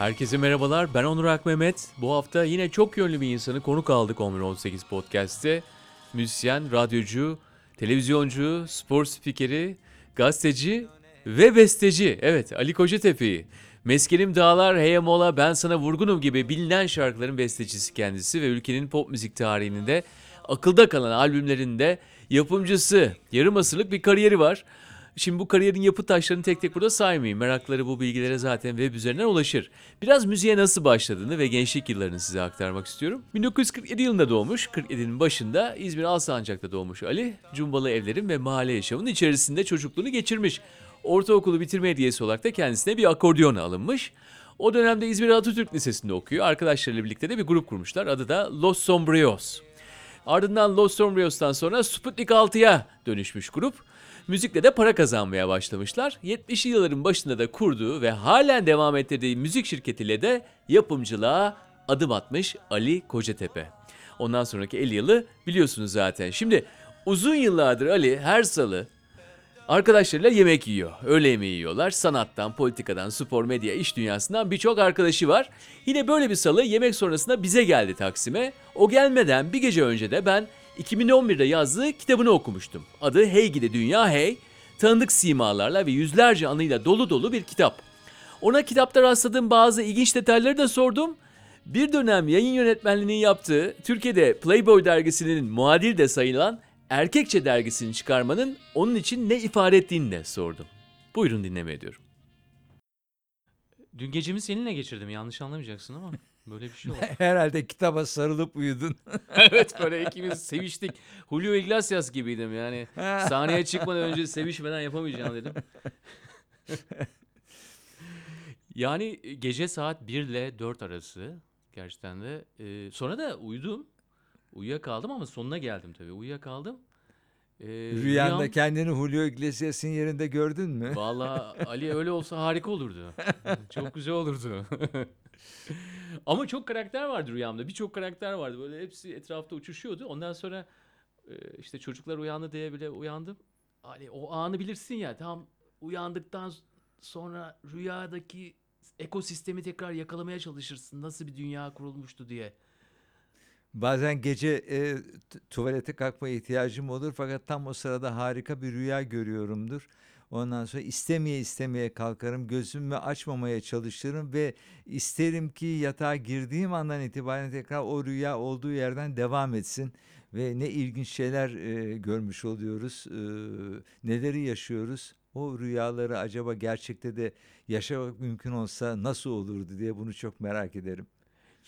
Herkese merhabalar. Ben Onur Akmehmet. Bu hafta yine çok yönlü bir insanı konuk aldık 1118 Podcast'te. Müzisyen, radyocu, televizyoncu, spor spikeri, gazeteci ve besteci. Evet, Ali Kocatepe'yi. Meskenim Dağlar, Hey Mola, Ben Sana Vurgunum gibi bilinen şarkıların bestecisi kendisi ve ülkenin pop müzik tarihinde akılda kalan albümlerinde yapımcısı. Yarım asırlık bir kariyeri var. Şimdi bu kariyerin yapı taşlarını tek tek burada saymayayım. Merakları bu bilgilere zaten web üzerinden ulaşır. Biraz müziğe nasıl başladığını ve gençlik yıllarını size aktarmak istiyorum. 1947 yılında doğmuş. 47'nin başında İzmir Alsancak'ta doğmuş Ali. Cumbalı evlerin ve mahalle yaşamının içerisinde çocukluğunu geçirmiş. Ortaokulu bitirme hediyesi olarak da kendisine bir akordeon alınmış. O dönemde İzmir Atatürk Lisesi'nde okuyor. Arkadaşlarıyla birlikte de bir grup kurmuşlar. Adı da Los Sombrios. Ardından Los Sombrios'tan sonra Sputnik 6'ya dönüşmüş grup. Müzikle de para kazanmaya başlamışlar. 70'li yılların başında da kurduğu ve halen devam ettirdiği müzik şirketiyle de yapımcılığa adım atmış Ali Kocatepe. Ondan sonraki 50 yılı biliyorsunuz zaten. Şimdi uzun yıllardır Ali her salı Arkadaşlarıyla yemek yiyor. Öğle yemeği yiyorlar. Sanattan, politikadan, spor, medya, iş dünyasından birçok arkadaşı var. Yine böyle bir salı yemek sonrasında bize geldi Taksim'e. O gelmeden bir gece önce de ben 2011'de yazdığı kitabını okumuştum. Adı Hey Gidi Dünya Hey. Tanıdık simalarla ve yüzlerce anıyla dolu dolu bir kitap. Ona kitapta rastladığım bazı ilginç detayları da sordum. Bir dönem yayın yönetmenliğini yaptığı, Türkiye'de Playboy dergisinin muadil de sayılan Erkekçe dergisini çıkarmanın onun için ne ifade ettiğini de sordum. Buyurun dinlemeye ediyorum. Dün gecemi seninle geçirdim yanlış anlamayacaksın ama böyle bir şey oldu. Herhalde kitaba sarılıp uyudun. evet böyle ikimiz seviştik. Julio Iglesias gibiydim yani. Sahneye çıkmadan önce sevişmeden yapamayacağım dedim. yani gece saat 1 ile 4 arası gerçekten de. e, sonra da uyudum. Uyuyakaldım ama sonuna geldim tabii. Uyuyakaldım. E, Rüyanda rüyam- kendini Julio Iglesias'ın yerinde gördün mü? Valla Ali öyle olsa harika olurdu. çok güzel olurdu. Ama çok karakter vardı rüyamda. Birçok karakter vardı. Böyle hepsi etrafta uçuşuyordu. Ondan sonra e, işte çocuklar uyandı diye bile uyandım. Hani o anı bilirsin ya tam uyandıktan sonra rüyadaki ekosistemi tekrar yakalamaya çalışırsın. Nasıl bir dünya kurulmuştu diye. Bazen gece e, tuvalete kalkmaya ihtiyacım olur fakat tam o sırada harika bir rüya görüyorumdur. Ondan sonra istemeye istemeye kalkarım, gözümü açmamaya çalışırım ve isterim ki yatağa girdiğim andan itibaren tekrar o rüya olduğu yerden devam etsin. Ve ne ilginç şeyler e, görmüş oluyoruz, e, neleri yaşıyoruz. O rüyaları acaba gerçekte de yaşamak mümkün olsa nasıl olurdu diye bunu çok merak ederim.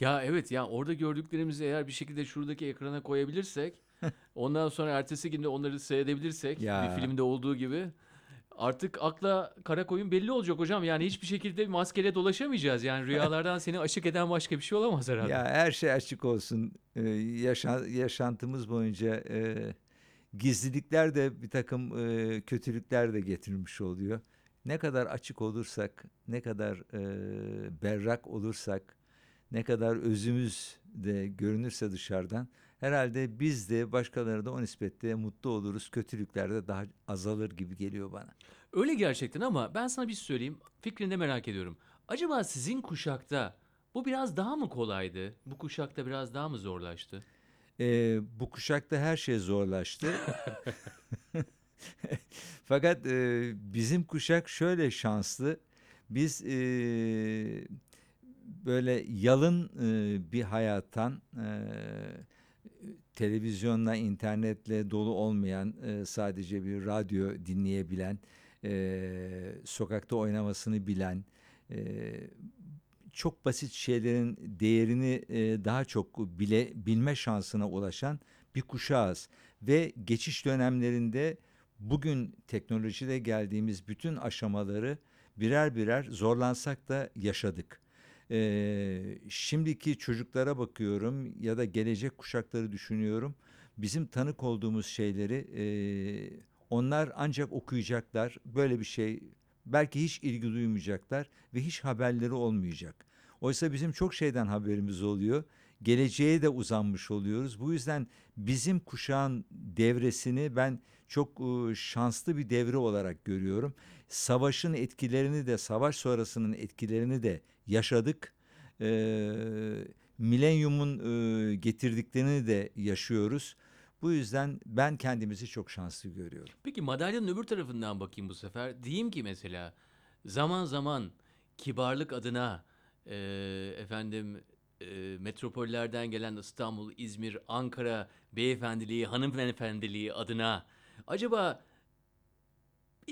Ya evet ya orada gördüklerimizi eğer bir şekilde şuradaki ekrana koyabilirsek ondan sonra ertesi günde onları seyredebilirsek Ya. bir filmde olduğu gibi artık akla kara koyun belli olacak hocam. Yani hiçbir şekilde maskeyle dolaşamayacağız. Yani rüyalardan seni aşık eden başka bir şey olamaz herhalde. Ya her şey açık olsun. Ee, yaşa- yaşantımız boyunca e, gizlilikler de bir takım e, kötülükler de getirmiş oluyor. Ne kadar açık olursak, ne kadar e, berrak olursak, ne kadar özümüz de görünürse dışarıdan herhalde biz de başkaları da o nispetle mutlu oluruz. Kötülükler de daha azalır gibi geliyor bana. Öyle gerçekten ama ben sana bir şey söyleyeyim. Fikrini de merak ediyorum. Acaba sizin kuşakta bu biraz daha mı kolaydı? Bu kuşakta biraz daha mı zorlaştı? Ee, bu kuşakta her şey zorlaştı. Fakat e, bizim kuşak şöyle şanslı. Biz e, böyle yalın e, bir hayattan e, televizyonla, internetle dolu olmayan, e, sadece bir radyo dinleyebilen, e, sokakta oynamasını bilen, e, çok basit şeylerin değerini e, daha çok bile bilme şansına ulaşan bir kuşağız ve geçiş dönemlerinde bugün teknolojide geldiğimiz bütün aşamaları birer birer zorlansak da yaşadık. Ee, şimdiki çocuklara bakıyorum ya da gelecek kuşakları düşünüyorum. Bizim tanık olduğumuz şeyleri e, onlar ancak okuyacaklar. Böyle bir şey belki hiç ilgi duymayacaklar ve hiç haberleri olmayacak. Oysa bizim çok şeyden haberimiz oluyor. Geleceğe de uzanmış oluyoruz. Bu yüzden bizim kuşağın devresini ben çok şanslı bir devre olarak görüyorum. Savaşın etkilerini de savaş sonrasının etkilerini de yaşadık. Ee, milenyumun e, getirdiklerini de yaşıyoruz. Bu yüzden ben kendimizi çok şanslı görüyorum. Peki madalyanın öbür tarafından bakayım bu sefer. Diyeyim ki mesela zaman zaman kibarlık adına e, efendim e, metropollerden gelen İstanbul, İzmir, Ankara beyefendiliği, hanımefendiliği adına acaba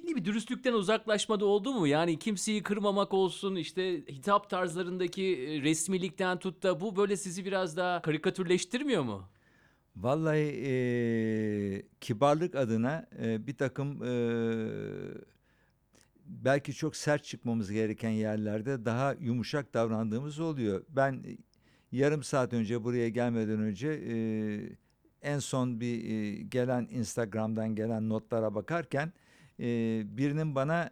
belli bir dürüstlükten uzaklaşmada oldu mu? Yani kimseyi kırmamak olsun işte hitap tarzlarındaki e, resmilikten tut da bu böyle sizi biraz daha karikatürleştirmiyor mu? Vallahi eee, kibarlık adına eee, bir takım eee, belki çok sert çıkmamız gereken yerlerde daha yumuşak davrandığımız oluyor. Ben yarım saat önce buraya gelmeden önce eee, en son bir eee, gelen Instagram'dan gelen notlara bakarken eee, birinin bana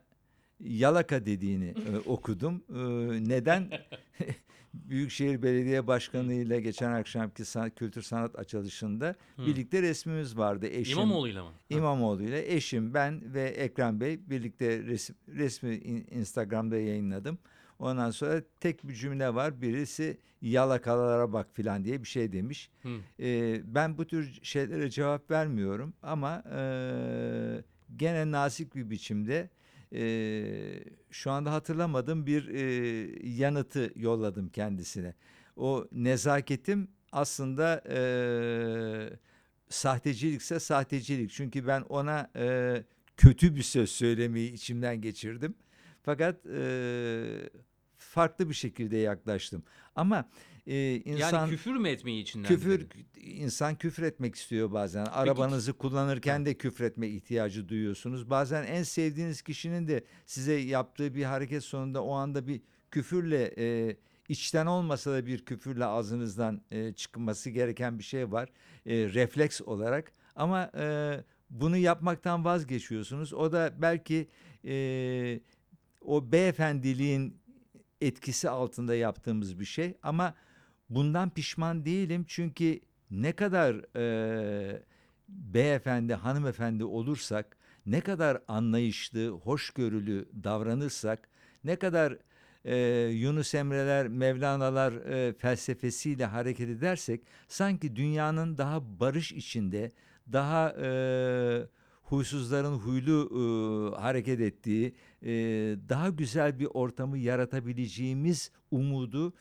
yalaka dediğini eee, okudum. Eee, neden? Büyükşehir Belediye Başkanı ile geçen akşamki san- kültür sanat açılışında Hı. birlikte resmimiz vardı. Eşim, İmamoğlu'yla mı? Ha. İmamoğlu ile eşim, ben ve Ekrem Bey birlikte resim, resmi in- Instagram'da yayınladım. Ondan sonra tek bir cümle var. Birisi yalakalara bak filan diye bir şey demiş. Ee, ben bu tür şeylere cevap vermiyorum ama e, gene nazik bir biçimde e, şu anda hatırlamadım bir e, yanıtı yolladım kendisine. O nezaketim aslında e, sahtecilikse sahtecilik. Çünkü ben ona e, kötü bir söz söylemeyi içimden geçirdim. Fakat e, farklı bir şekilde yaklaştım. Ama e, insan Yani küfür mü etmeyi içinden küfür diledin? insan küfür etmek istiyor bazen. Arabanızı kullanırken de küfretme ihtiyacı duyuyorsunuz. Bazen en sevdiğiniz kişinin de size yaptığı bir hareket sonunda o anda bir küfürle e, içten olmasa da bir küfürle ağzınızdan e, çıkması gereken bir şey var. E, refleks olarak. Ama e, bunu yapmaktan vazgeçiyorsunuz. O da belki e, o beyefendiliğin etkisi altında yaptığımız bir şey. Ama bundan pişman değilim çünkü ne kadar e, beyefendi, hanımefendi olursak, ne kadar anlayışlı, hoşgörülü davranırsak, ne kadar e, Yunus Emre'ler, Mevlana'lar e, felsefesiyle hareket edersek, sanki dünyanın daha barış içinde, daha e, huysuzların huylu e, hareket ettiği, e, daha güzel bir ortamı yaratabileceğimiz umudu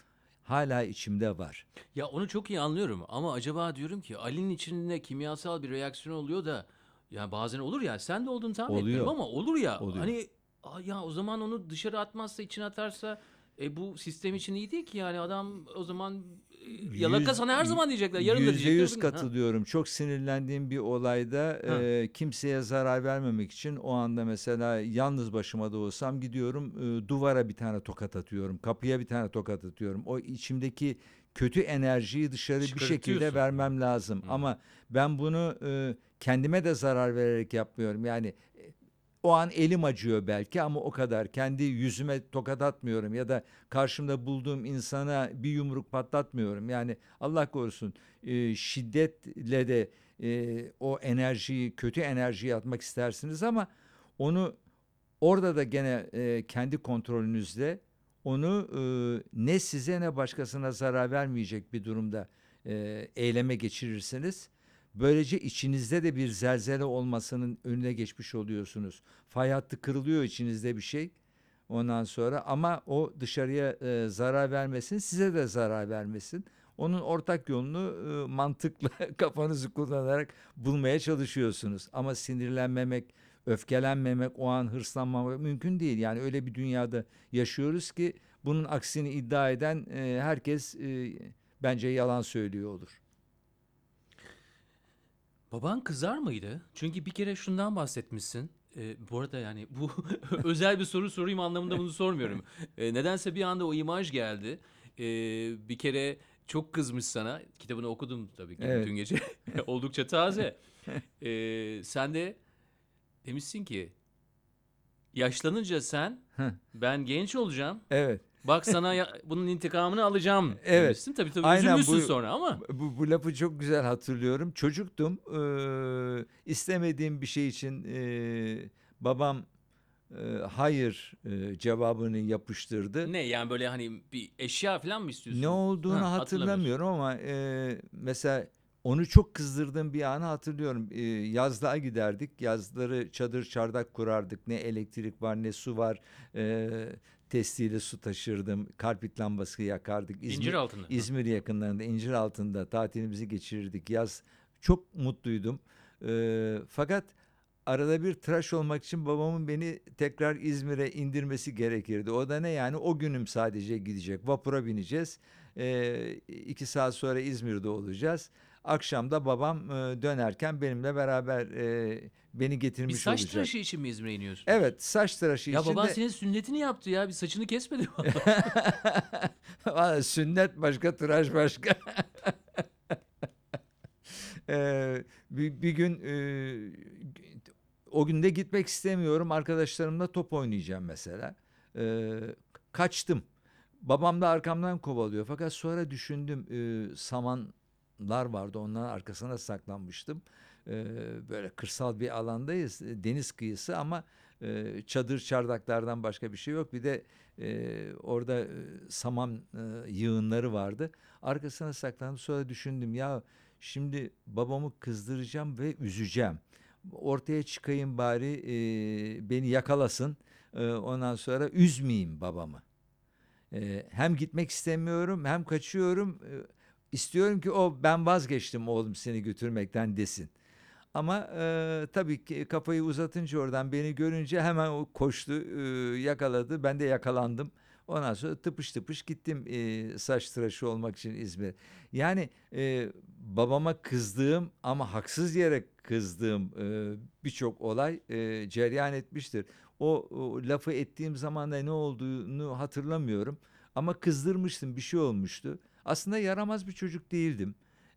hala içimde var. Ya onu çok iyi anlıyorum ama acaba diyorum ki Ali'nin içinde kimyasal bir reaksiyon oluyor da ya bazen olur ya sen de olduğunu tahmin Oluyor. etmiyorum ama olur ya. Oluyor. Hani "Aa, ya o zaman onu dışarı atmazsa içine atarsa e, bu sistem için iyi değil ki yani adam o zaman yalaka Yüz- sana her zaman diyecekler. Yarın da diyecekler. yüz gün- Ha. katılıyorum. Çok sinirlendiğim bir olayda Ha. e, kimseye zarar vermemek için o anda mesela yalnız başıma da olsam gidiyorum e, duvara bir tane tokat atıyorum. Kapıya bir tane tokat atıyorum. O içimdeki kötü enerjiyi dışarı bir şekilde vermem lazım. Hı. Ama ben bunu e, kendime de zarar vererek yapmıyorum. Yani o an elim acıyor belki ama o kadar. Kendi yüzüme tokat atmıyorum ya da karşımda bulduğum insana bir yumruk patlatmıyorum. Yani Allah korusun e, şiddetle de e, o enerjiyi, kötü enerjiyi atmak istersiniz ama onu orada da gene e, kendi kontrolünüzde onu e, ne size ne başkasına zarar vermeyecek bir durumda e, eyleme geçirirsiniz. Böylece içinizde de bir zelzele olmasının önüne geçmiş oluyorsunuz. Fay hattı kırılıyor içinizde bir şey. Ondan sonra ama o dışarıya e, zarar vermesin, size de zarar vermesin. Onun ortak yolunu e, mantıkla kafanızı kullanarak bulmaya çalışıyorsunuz. Ama sinirlenmemek, öfkelenmemek, o an hırslanmamak mümkün değil. Yani öyle bir dünyada yaşıyoruz ki bunun aksini iddia eden e, herkes e, bence yalan söylüyor olur. Baban kızar mıydı? Çünkü bir kere şundan bahsetmişsin. Ee, bu arada yani bu özel bir soru sorayım anlamında bunu sormuyorum. Ee, nedense bir anda o imaj geldi. Ee, bir kere çok kızmış sana. Kitabını okudum tabii ki Evet. bütün gece. Oldukça taze. Ee, sen de demişsin ki yaşlanınca sen ben genç olacağım. Evet. Bak sana ya- bunun intikamını alacağım Evet. demişsin. Tabii tabii Aynen üzülmüşsün bu- sonra ama. Bu, bu lafı çok güzel hatırlıyorum. Çocuktum. Ee, istemediğim bir şey için ee, babam e, hayır e, cevabını yapıştırdı. Ne yani böyle hani bir eşya falan mı istiyorsun? Ne olduğunu Ha, hatırlamıyorum ama e, mesela onu çok kızdırdığım bir anı hatırlıyorum. E, yazlığa giderdik. Yazları çadır çardak kurardık. Ne elektrik var ne su var. E, testiyle su taşırdım. Karpit lambası yakardık. İncir altında. İzmir yakınlarında, incir altında tatilimizi geçirirdik. Yaz çok mutluydum. E, fakat arada bir tıraş olmak için babamın beni tekrar İzmir'e indirmesi gerekirdi. O da ne yani o günüm sadece gidecek. Vapura bineceğiz. E, iki saat sonra İzmir'de olacağız. Akşam da babam e, dönerken benimle beraber e, beni Bir getirmiş saç olacak. tıraşı için mi İzmir'e iniyorsun? Evet saç tıraşı Ya için baban de senin sünnetini yaptı ya. Bir saçını kesmedi. Valla sünnet başka, tıraş başka. Ee, bir, bir gün e, o günde gitmek istemiyorum. Arkadaşlarımla top oynayacağım mesela. Ee, kaçtım. Babam da arkamdan kovalıyor. Fakat sonra düşündüm e, samanlar vardı. Onların arkasına saklanmıştım. Ee, böyle kırsal bir alandayız. e, Deniz kıyısı ama e, çadır çardaklardan başka bir şey yok. Bir de e, orada e, saman e, yığınları vardı. Arkasına saklandım. Sonra düşündüm ya şimdi babamı kızdıracağım ve üzeceğim. Ortaya çıkayım bari e, beni yakalasın. E, ondan sonra üzmeyeyim babamı. E, hem gitmek istemiyorum hem kaçıyorum. E, istiyorum ki o ben vazgeçtim oğlum seni götürmekten desin. Ama e, tabii ki kafayı uzatınca oradan beni görünce hemen o koştu, e, yakaladı. Ben de yakalandım. Ondan sonra tıpış tıpış gittim e, saç tıraşı olmak için İzmir. Yani e, babama kızdığım ama haksız yere kızdığım e, birçok olay e, cereyan etmiştir. O, o lafı ettiğim zaman da ne olduğunu hatırlamıyorum. Ama kızdırmıştım, bir şey olmuştu. Aslında yaramaz bir çocuk değildim.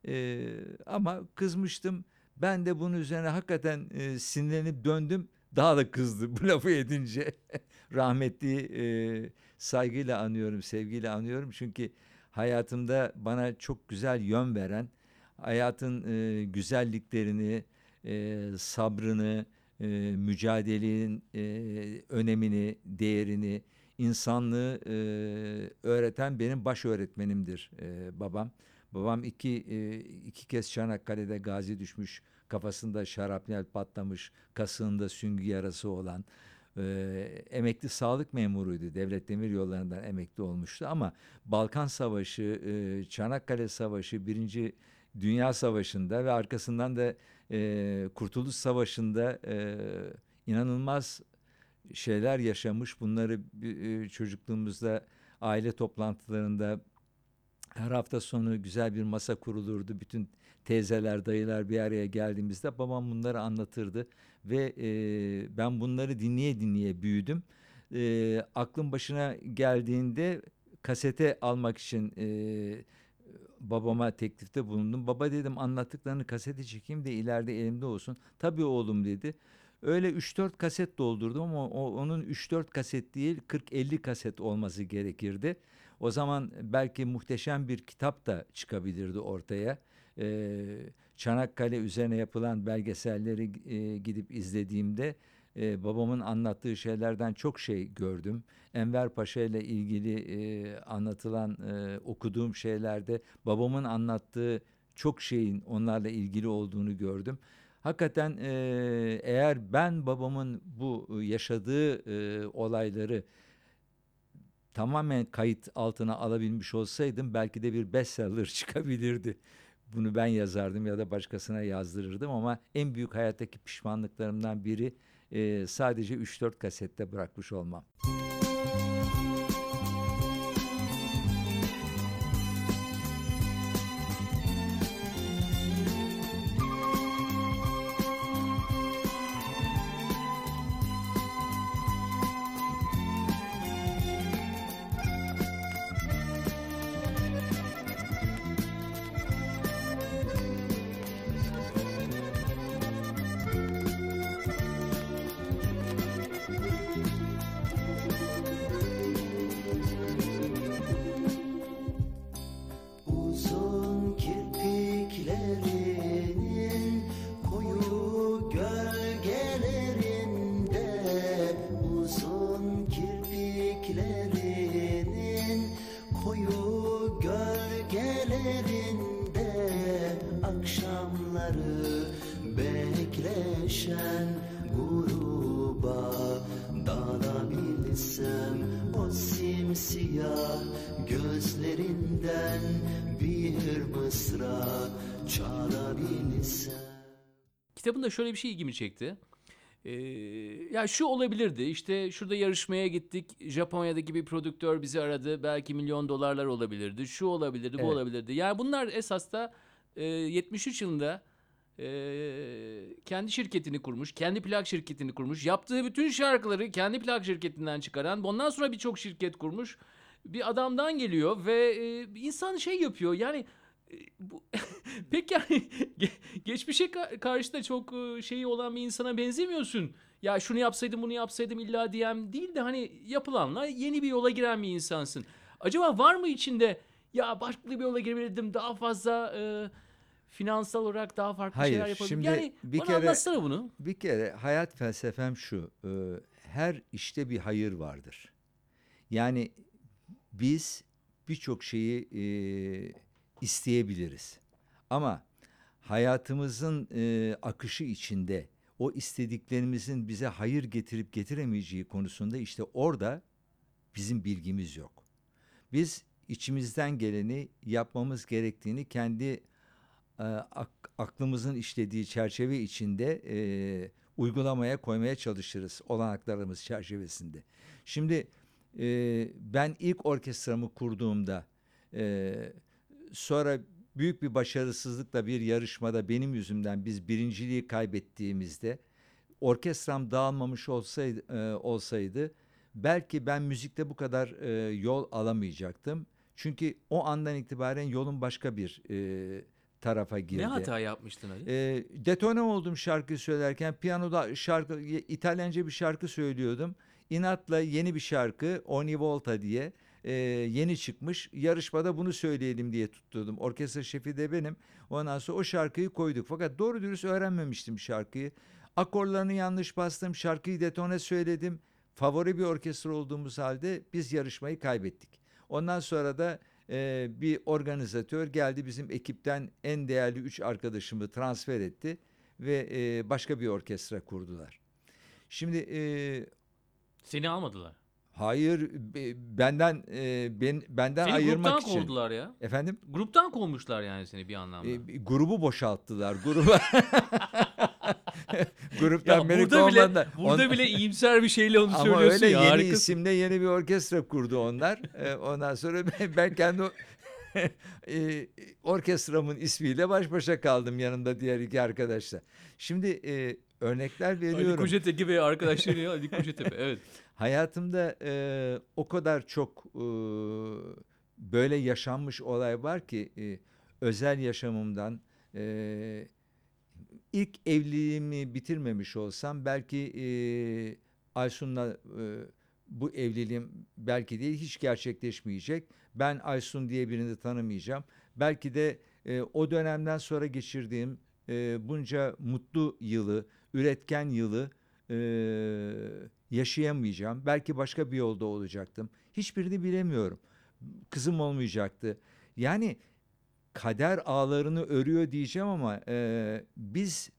E, ama kızmıştım. Ben de bunun üzerine hakikaten e, sinirlenip döndüm. Daha da kızdı bu lafı edince. Rahmetli e, saygıyla anıyorum, sevgiyle anıyorum. Çünkü hayatımda bana çok güzel yön veren, hayatın e, güzelliklerini, e, sabrını, e, mücadelenin e, önemini, değerini, insanlığı e, öğreten benim baş öğretmenimdir e, babam. Babam iki, e, iki kez Çanakkale'de gazi düşmüş, kafasında şarapnel patlamış, kasığında süngü yarası olan e, emekli sağlık memuruydu. Devlet Demir Yolları'ndan emekli olmuştu ama Balkan Savaşı, e, Çanakkale Savaşı, Birinci Dünya Savaşı'nda ve arkasından da e, Kurtuluş Savaşı'nda e, inanılmaz şeyler yaşamış. Bunları e, çocukluğumuzda aile toplantılarında her hafta sonu güzel bir masa kurulurdu. Bütün teyzeler, dayılar bir araya geldiğimizde babam bunları anlatırdı. Ve e, ben bunları dinleye dinleye büyüdüm. E, aklım başına geldiğinde kasete almak için e, babama teklifte bulundum. Baba dedim anlattıklarını kasete çekeyim de ileride elimde olsun. Tabii oğlum dedi. Öyle 3-4 kaset doldurdum ama onun 3-4 kaset değil 40-50 kaset olması gerekirdi. O zaman belki muhteşem bir kitap da çıkabilirdi ortaya. Ee, Çanakkale üzerine yapılan belgeselleri e, gidip izlediğimde e, babamın anlattığı şeylerden çok şey gördüm. Enver Paşa ile ilgili e, anlatılan e, okuduğum şeylerde babamın anlattığı çok şeyin onlarla ilgili olduğunu gördüm. Hakikaten e, eğer ben babamın bu yaşadığı e, olayları tamamen kayıt altına alabilmiş olsaydım belki de bir bestseller çıkabilirdi. Bunu ben yazardım ya da başkasına yazdırırdım ama en büyük hayattaki pişmanlıklarımdan biri e, sadece 3-4 kasette bırakmış olmam. Dikleşen Kitabında şöyle bir şey ilgimi çekti. Ee, ya şu olabilirdi işte şurada yarışmaya gittik Japonya'daki bir prodüktör bizi aradı belki milyon dolarlar olabilirdi şu olabilirdi bu Evet. olabilirdi yani bunlar esas da e, 73 yılında e, kendi şirketini kurmuş kendi plak şirketini kurmuş yaptığı bütün şarkıları kendi plak şirketinden çıkaran ondan sonra birçok şirket kurmuş bir adamdan geliyor ve e, insan şey yapıyor yani bu pek yani ge- geçmişe ka- karşı da çok şeyi olan bir insana benzemiyorsun. Ya şunu yapsaydım bunu yapsaydım illa diyem değil de hani yapılanla yeni bir yola giren bir insansın. Acaba var mı içinde ya farklı bir yola girebilirdim daha fazla e, finansal olarak daha farklı Hayır, şeyler yapabilirdim. şimdi Yani bir bana kere- anlatsana bunu. Bir kere hayat felsefem şu. e, Her işte bir hayır vardır. Yani biz birçok şeyi e, isteyebiliriz. Ama hayatımızın e, akışı içinde o istediklerimizin bize hayır getirip getiremeyeceği konusunda işte orada bizim bilgimiz yok. Biz içimizden geleni yapmamız gerektiğini kendi e, ak- aklımızın işlediği çerçeve içinde e, uygulamaya koymaya çalışırız olanaklarımız çerçevesinde. Şimdi e, ben ilk orkestramı kurduğumda e, sonra büyük bir başarısızlıkla bir yarışmada benim yüzümden biz birinciliği kaybettiğimizde orkestram dağılmamış olsaydı, e, olsaydı belki ben müzikte bu kadar e, yol alamayacaktım. Çünkü o andan itibaren yolun başka bir e, tarafa girdi. Ne hata yapmıştın Ali? E, detone oldum şarkı söylerken piyanoda şarkı İtalyanca bir şarkı söylüyordum. İnatla yeni bir şarkı Ogni Volta diye e, yeni çıkmış. Yarışmada bunu söyleyelim diye tutturdum. Orkestra şefi de benim. Ondan sonra o şarkıyı koyduk. Fakat doğru dürüst öğrenmemiştim şarkıyı. Akorlarını yanlış bastım. Şarkıyı detone söyledim. Favori bir orkestra olduğumuz halde biz yarışmayı kaybettik. Ondan sonra da e, bir organizatör geldi bizim ekipten en değerli üç arkadaşımı transfer etti ve e, başka bir orkestra kurdular. Şimdi e, Seni almadılar. Hayır be- benden e, ben, benden Seni ayırmak gruptan için. kovdular ya. Efendim Gruptan kovmuşlar yani seni bir anlamda. e, grubu boşalttılar. Gruba Gruptan Ya beni burada bile kovmadılar. burada On- bile iyimser bir şeyle onu Ama söylüyorsun öyle ya. yeni harikasın. isimle yeni bir orkestra kurdu onlar. Ee, ondan sonra ben, ben kendi o- e, orkestramın ismiyle baş başa kaldım yanında diğer iki arkadaşla. Şimdi e, örnekler Ali veriyorum. Kocatepe ve arkadaşları ya Ali Kocatepe. Evet. Hayatımda e, o kadar çok e, böyle yaşanmış olay var ki e, özel yaşamımdan e, ilk evliliğimi bitirmemiş olsam belki e, Aysun'la e, bu evliliğim belki değil hiç gerçekleşmeyecek. Ben Aysun diye birini tanımayacağım. Belki de e, o dönemden sonra geçirdiğim e, bunca mutlu yılı, üretken yılı e, yaşayamayacağım. Belki başka bir yolda olacaktım. Hiçbirini bilemiyorum. Kızım olmayacaktı. Yani kader ağlarını örüyor diyeceğim ama e, biz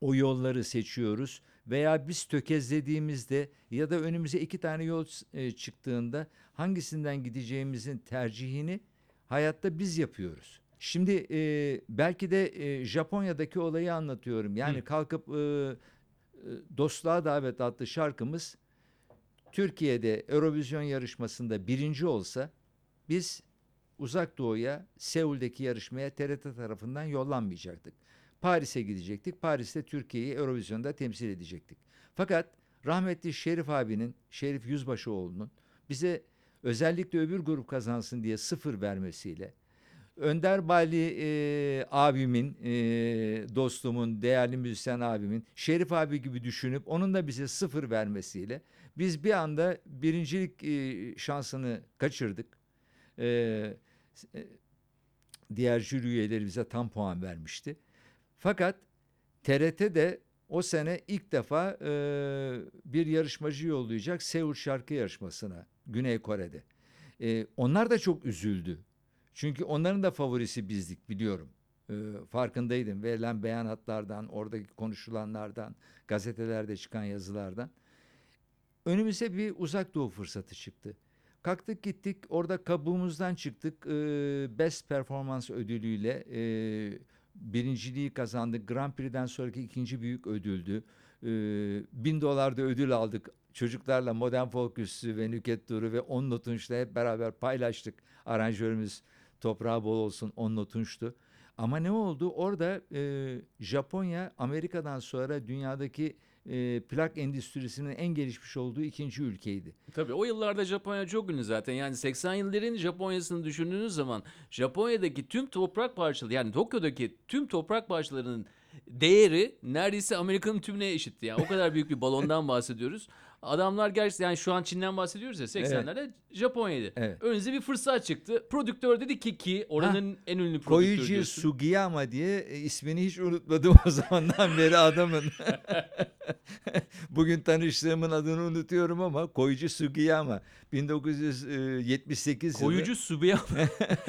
o yolları seçiyoruz veya biz tökezlediğimizde ya da önümüze iki tane yol e, çıktığında hangisinden gideceğimizin tercihini hayatta biz yapıyoruz. Şimdi e, belki de e, Japonya'daki olayı anlatıyorum. Yani Hı. kalkıp e, Dostluğa Davet adlı şarkımız Türkiye'de Eurovision yarışmasında birinci olsa biz Uzak Doğu'ya Seul'deki yarışmaya TRT tarafından yollanmayacaktık. Paris'e gidecektik. Paris'te Türkiye'yi Eurovision'da temsil edecektik. Fakat rahmetli Şerif abinin, Şerif Yüzbaşıoğlu'nun bize özellikle öbür grup kazansın diye sıfır vermesiyle Önder Bali e, abimin, e, dostumun, değerli müzisyen abimin, Şerif abi gibi düşünüp onun da bize sıfır vermesiyle biz bir anda birincilik e, şansını kaçırdık. E, e, diğer jüri üyeleri bize tam puan vermişti. Fakat TRT de o sene ilk defa e, bir yarışmacı yollayacak Seul şarkı yarışmasına Güney Kore'de. E, onlar da çok üzüldü. Çünkü onların da favorisi bizdik biliyorum. Ee, farkındaydım. Verilen beyanatlardan, oradaki konuşulanlardan, gazetelerde çıkan yazılardan. Önümüze bir uzak doğu fırsatı çıktı. Kalktık gittik orada kabuğumuzdan çıktık. Ee, Best Performance ödülüyle e, birinciliği kazandık. Grand Prix'den sonraki ikinci büyük ödüldü. Ee, bin dolar da ödül aldık. Çocuklarla Modern Üssü ve Nüket Duru ve On Notunç'la hep beraber paylaştık. Aranjörümüz toprağı bol olsun On Notunç'tu. Ama ne oldu? Orada e, Japonya Amerika'dan sonra dünyadaki e, plak endüstrisinin en gelişmiş olduğu ikinci ülkeydi. Tabii o yıllarda Japonya çok ünlü zaten. Yani 80'lerin Japonya'sını düşündüğünüz zaman Japonya'daki tüm toprak parçaları yani Tokyo'daki tüm toprak parçalarının değeri neredeyse Amerika'nın tümüne eşitti. Yani o kadar büyük bir balondan bahsediyoruz. Adamlar gerçekten yani şu an Çin'den bahsediyoruz ya 80'lerde Japonya'ydı. Evet. Önünüze bir fırsat çıktı. Prodüktör dedi ki ki oranın en ünlü prodüktörü Koyucu diyorsun. Sugiyama diye e, ismini hiç unutmadım o zamandan beri adamın. Bugün tanıştığımın adını unutuyorum ama Koyucu Sugiyama 1978 yılı. Koyucu Subiya.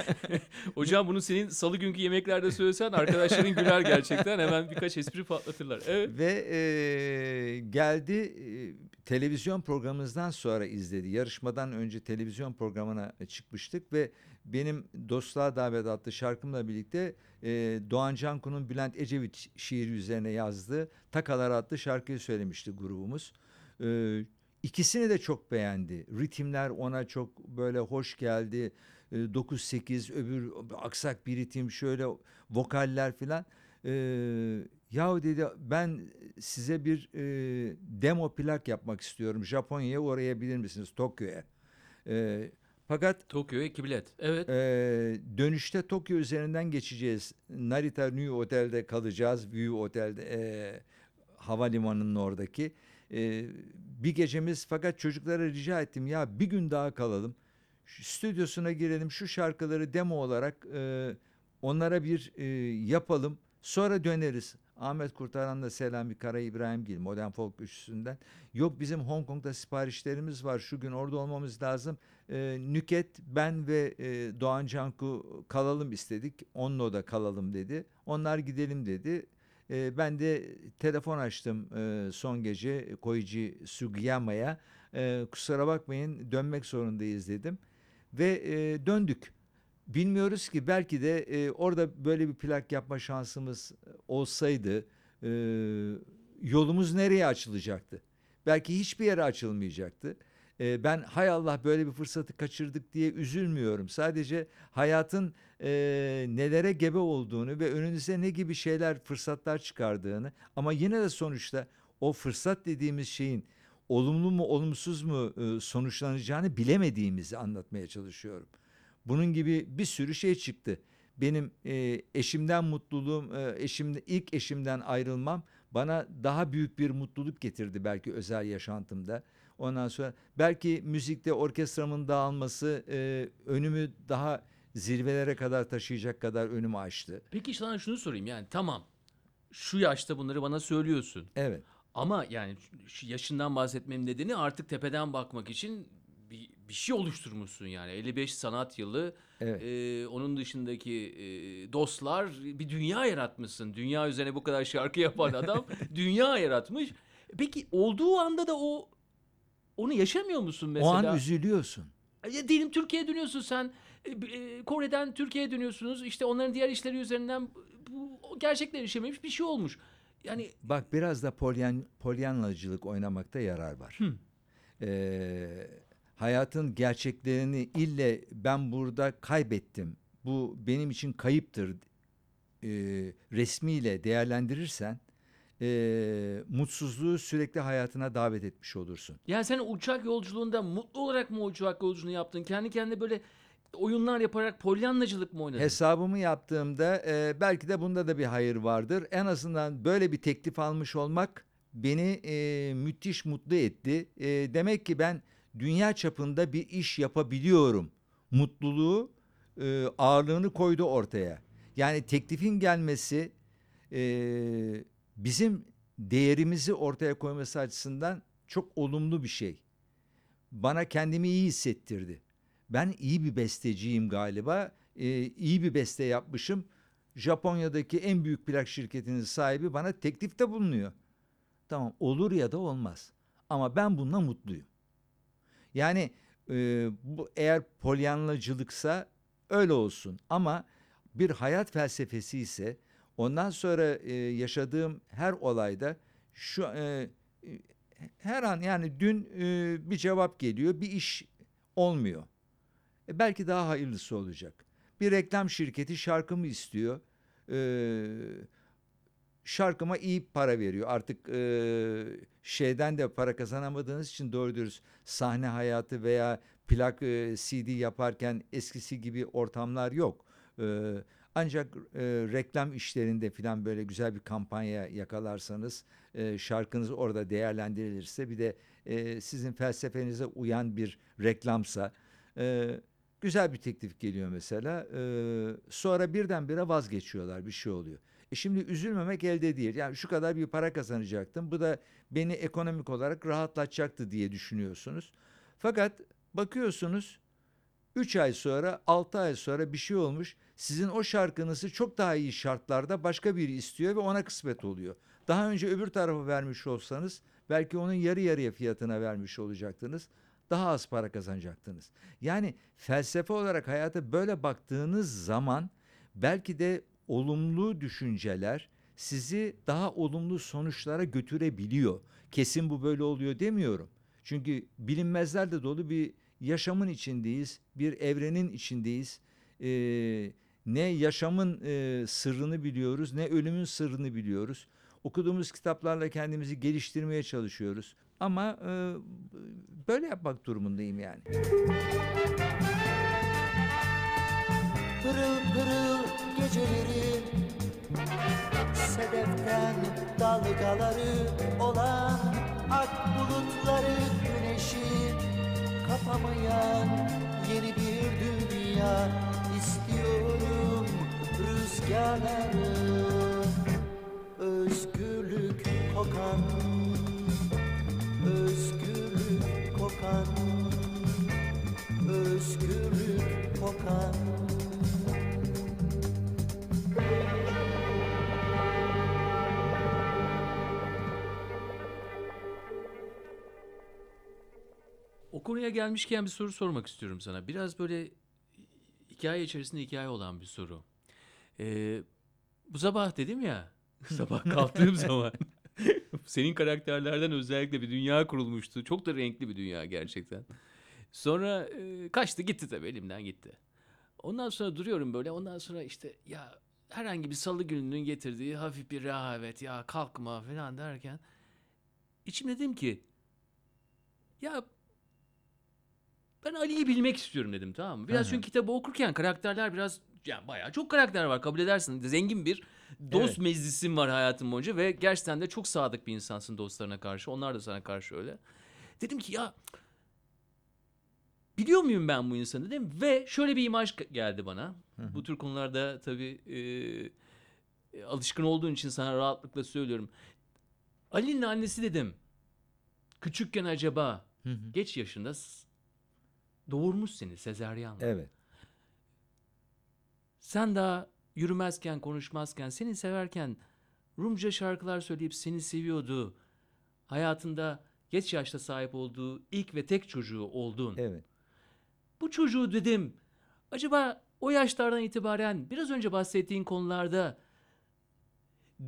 Hocam bunu senin salı günkü yemeklerde söylesen arkadaşların güler gerçekten. Hemen birkaç espri patlatırlar. Evet. Ve e, geldi e, televizyon programımızdan sonra izledi. Yarışmadan önce televizyon programına çıkmıştık ve benim Dostluğa Davet adlı şarkımla birlikte e, Doğan Canku'nun Bülent Ecevit şiiri üzerine yazdığı Takalar adlı şarkıyı söylemişti grubumuz. E, ikisini de çok beğendi. Ritimler ona çok böyle hoş geldi. E, 9-8 öbür aksak bir ritim şöyle vokaller filan. E, yahu dedi ben size bir e, demo plak yapmak istiyorum. Japonya'ya uğrayabilir misiniz? Tokyo'ya. E, fakat Tokyo'ya iki bilet. Evet. e, dönüşte Tokyo üzerinden geçeceğiz. Narita New Otel'de kalacağız. View Otel'de e, havalimanının oradaki. E, bir gecemiz fakat çocuklara rica ettim ya bir gün daha kalalım. Şu stüdyosuna girelim şu şarkıları demo olarak e, onlara bir e, yapalım. Sonra döneriz. Ahmet Kurtaran'la Selami Kara İbrahimgil Modern Folk Üçlüsü'nden. Yok bizim Hong Kong'da siparişlerimiz var. Şu gün orada olmamız lazım. E, Nüket, ben ve e, Doğan Canku kalalım istedik. Onunla da kalalım dedi. Onlar gidelim dedi. E, ben de telefon açtım e, son gece Koichi Sugiyama'ya. E, kusura bakmayın dönmek zorundayız dedim. Ve e, döndük. Bilmiyoruz ki belki de e, orada böyle bir plak yapma şansımız olsaydı e, yolumuz nereye açılacaktı? Belki hiçbir yere açılmayacaktı. E, ben hay Allah böyle bir fırsatı kaçırdık diye üzülmüyorum. Sadece hayatın e, nelere gebe olduğunu ve önünüze ne gibi şeyler, fırsatlar çıkardığını ama yine de sonuçta o fırsat dediğimiz şeyin olumlu mu olumsuz mu e, sonuçlanacağını bilemediğimizi anlatmaya çalışıyorum. Bunun gibi bir sürü şey çıktı. Benim e, eşimden mutluluğum, e, eşim ilk eşimden ayrılmam bana daha büyük bir mutluluk getirdi belki özel yaşantımda. Ondan sonra belki müzikte orkestramın dağılması e, önümü daha zirvelere kadar taşıyacak kadar önümü açtı. Peki sana şunu sorayım yani tamam şu yaşta bunları bana söylüyorsun. Evet. Ama yani yaşından bahsetmemin nedeni artık tepeden bakmak için bir, şey oluşturmuşsun yani. 55 sanat yılı, Evet. e, onun dışındaki e, dostlar bir dünya yaratmışsın. Dünya üzerine bu kadar şarkı yapan adam dünya yaratmış. Peki olduğu anda da o onu yaşamıyor musun mesela? O an üzülüyorsun. Ya diyelim Türkiye'ye dönüyorsun sen. e, e, Kore'den Türkiye'ye dönüyorsunuz. İşte onların diğer işleri üzerinden bu gerçekler işememiş bir şey olmuş. Yani Bak biraz da polyan, polyanlacılık oynamakta yarar var. Ee, hayatın gerçeklerini ille ben burada kaybettim. Bu benim için kayıptır e, resmiyle değerlendirirsen e, mutsuzluğu sürekli hayatına davet etmiş olursun. Yani sen uçak yolculuğunda mutlu olarak mı uçak yolculuğunu yaptın? Kendi kendine böyle oyunlar yaparak polyanlacılık mı oynadın? Hesabımı yaptığımda e, belki de bunda da bir hayır vardır. En azından böyle bir teklif almış olmak beni e, müthiş mutlu etti. E, demek ki ben dünya çapında bir iş yapabiliyorum. Mutluluğu e, ağırlığını koydu ortaya. Yani teklifin gelmesi e, bizim değerimizi ortaya koyması açısından çok olumlu bir şey. Bana kendimi iyi hissettirdi. Ben iyi bir besteciyim galiba. Ee, iyi bir beste yapmışım. Japonya'daki en büyük plak şirketinin sahibi bana teklifte bulunuyor. Tamam olur ya da olmaz. Ama ben bununla mutluyum. Yani e, bu eğer polyanlacılıksa öyle olsun. Ama bir hayat felsefesi ise ondan sonra e, yaşadığım her olayda şu e, her an yani dün e, bir cevap geliyor, bir iş olmuyor. E, belki daha hayırlısı olacak. Bir reklam şirketi şarkımı istiyor. E, şarkıma iyi para veriyor. Artık e, şeyden de para kazanamadığınız için doğru dürüst sahne hayatı veya plak e, CD yaparken eskisi gibi ortamlar yok. E, ancak e, reklam işlerinde falan böyle güzel bir kampanya yakalarsanız e, şarkınız orada değerlendirilirse bir de e, sizin felsefenize uyan bir reklamsa e, güzel bir teklif geliyor mesela. E, sonra birdenbire vazgeçiyorlar bir şey oluyor. E şimdi üzülmemek elde değil. Yani şu kadar bir para kazanacaktım. Bu da beni ekonomik olarak rahatlatacaktı diye düşünüyorsunuz. Fakat bakıyorsunuz 3 ay sonra 6 ay sonra bir şey olmuş. Sizin o şarkınızı çok daha iyi şartlarda başka biri istiyor ve ona kısmet oluyor. Daha önce öbür tarafı vermiş olsanız belki onun yarı yarıya fiyatına vermiş olacaktınız. Daha az para kazanacaktınız. Yani felsefe olarak hayata böyle baktığınız zaman belki de olumlu düşünceler sizi daha olumlu sonuçlara götürebiliyor. Kesin bu böyle oluyor demiyorum. Çünkü bilinmezlerle dolu bir yaşamın içindeyiz, bir evrenin içindeyiz. Ee, ne yaşamın e, sırrını biliyoruz, ne ölümün sırrını biliyoruz. Okuduğumuz kitaplarla kendimizi geliştirmeye çalışıyoruz. Ama e, böyle yapmak durumundayım yani. Pırıl pırıl gecelerin Sedeften dalgaları olan Ak bulutları güneşi Kapamayan yeni bir dünya istiyorum Rüzgarları Özgürlük kokan Özgürlük kokan Özgürlük kokan O konuya gelmişken bir soru sormak istiyorum sana. Biraz böyle hikaye içerisinde hikaye olan bir soru. Ee, bu sabah dedim ya, sabah kalktığım zaman senin karakterlerden özellikle bir dünya kurulmuştu. Çok da renkli bir dünya gerçekten. Sonra e, kaçtı gitti tabii elimden gitti. Ondan sonra duruyorum böyle. Ondan sonra işte ya herhangi bir salı gününün getirdiği hafif bir rehavet ya kalkma falan derken içimde dedim ki ya ben Ali'yi bilmek istiyorum dedim tamam mı? Biraz Hı hı. çünkü kitabı okurken karakterler biraz yani bayağı çok karakter var kabul edersin. Zengin bir dost Evet. meclisin var hayatın boyunca ve gerçekten de çok sadık bir insansın dostlarına karşı. Onlar da sana karşı öyle. Dedim ki ya biliyor muyum ben bu insanı dedim ve şöyle bir imaj geldi bana. Bu tür konularda tabii e, alışkın olduğun için sana rahatlıkla söylüyorum. Ali'nin annesi dedim. Küçükken acaba Hı hı. geç yaşında doğurmuş seni sezaryenle. Evet. Sen daha yürümezken, konuşmazken, seni severken Rumca şarkılar söyleyip seni seviyordu. Hayatında geç yaşta sahip olduğu ilk ve tek çocuğu oldun. Evet. Bu çocuğu dedim. Acaba o yaşlardan itibaren biraz önce bahsettiğin konularda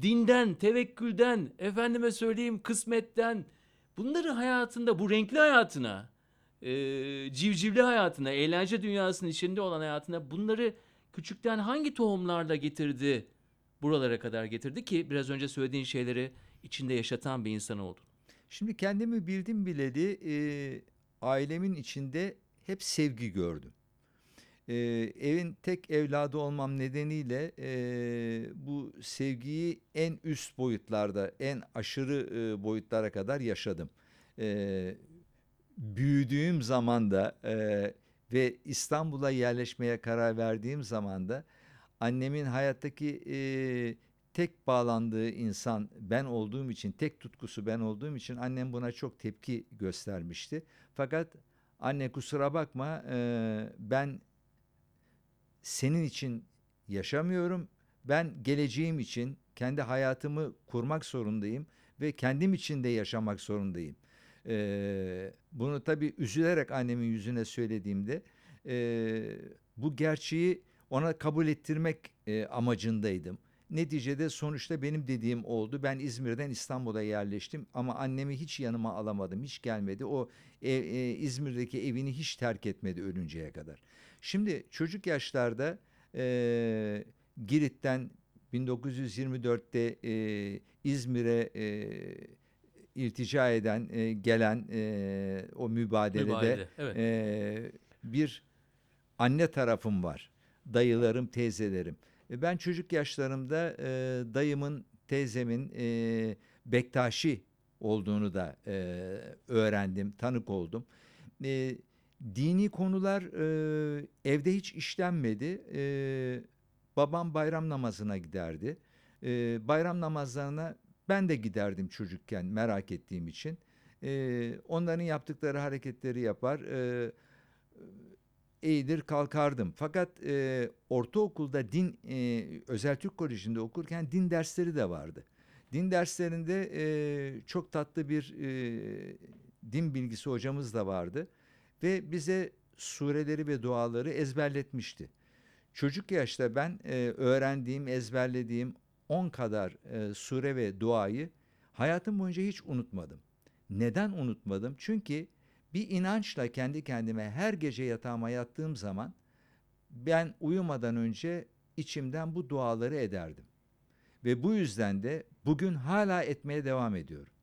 dinden, tevekkülden, efendime söyleyeyim kısmetten bunları hayatında, bu renkli hayatına, e, civcivli hayatına, eğlence dünyasının içinde olan hayatına bunları küçükten hangi tohumlarla getirdi, buralara kadar getirdi ki biraz önce söylediğin şeyleri içinde yaşatan bir insan oldun. Şimdi kendimi bildim bileli e, ailemin içinde hep sevgi gördüm. E, evin tek evladı olmam nedeniyle e, bu sevgiyi en üst boyutlarda, en aşırı e, boyutlara kadar yaşadım. E, büyüdüğüm zaman da e, ve İstanbul'a yerleşmeye karar verdiğim zaman da annemin hayattaki e, tek bağlandığı insan ben olduğum için, tek tutkusu ben olduğum için annem buna çok tepki göstermişti. Fakat anne kusura bakma e, ben senin için yaşamıyorum. ben geleceğim için kendi hayatımı kurmak zorundayım ve kendim için de yaşamak zorundayım. Ee, bunu tabii üzülerek annemin yüzüne söylediğimde e, bu gerçeği ona kabul ettirmek e, amacındaydım. Neticede sonuçta benim dediğim oldu. Ben İzmir'den İstanbul'a yerleştim ama annemi hiç yanıma alamadım. Hiç gelmedi. O e, e, İzmir'deki evini hiç terk etmedi ölünceye kadar. Şimdi çocuk yaşlarda e, Girit'ten 1924'te e, İzmir'e e, iltica eden, e, gelen e, o mübadelede Mübadele, evet. e, bir anne tarafım var. Dayılarım, teyzelerim. E, Ben çocuk yaşlarımda e, dayımın, teyzemin e, Bektaşi olduğunu da e, öğrendim, tanık oldum. E, dini konular e, evde hiç işlenmedi. E, babam bayram namazına giderdi. E, bayram namazlarına ben de giderdim çocukken merak ettiğim için. E, onların yaptıkları hareketleri yapar. E, eğilir kalkardım. Fakat e, ortaokulda din e, özel Türk Koleji'nde okurken din dersleri de vardı. Din derslerinde e, çok tatlı bir e, din bilgisi hocamız da vardı ve bize sureleri ve duaları ezberletmişti. Çocuk yaşta ben e, öğrendiğim, ezberlediğim 10 kadar e, sure ve duayı hayatım boyunca hiç unutmadım. Neden unutmadım? Çünkü bir inançla kendi kendime her gece yatağıma yattığım zaman ben uyumadan önce içimden bu duaları ederdim. Ve bu yüzden de bugün hala etmeye devam ediyorum.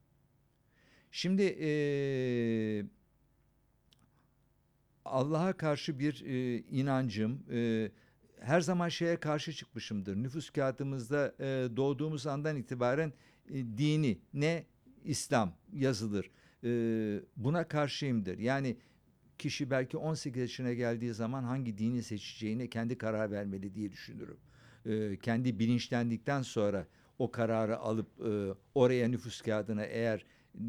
Şimdi eee, Allah'a karşı bir eee, inancım, eee, her zaman şeye karşı çıkmışımdır. Nüfus kağıdımızda eee, doğduğumuz andan itibaren e, dini ne İslam yazılır. Eee, buna karşıyımdır. Yani kişi belki 18 yaşına geldiği zaman hangi dini seçeceğine kendi karar vermeli diye düşünürüm. Eee, kendi bilinçlendikten sonra o kararı alıp eee, oraya nüfus kağıdına eğer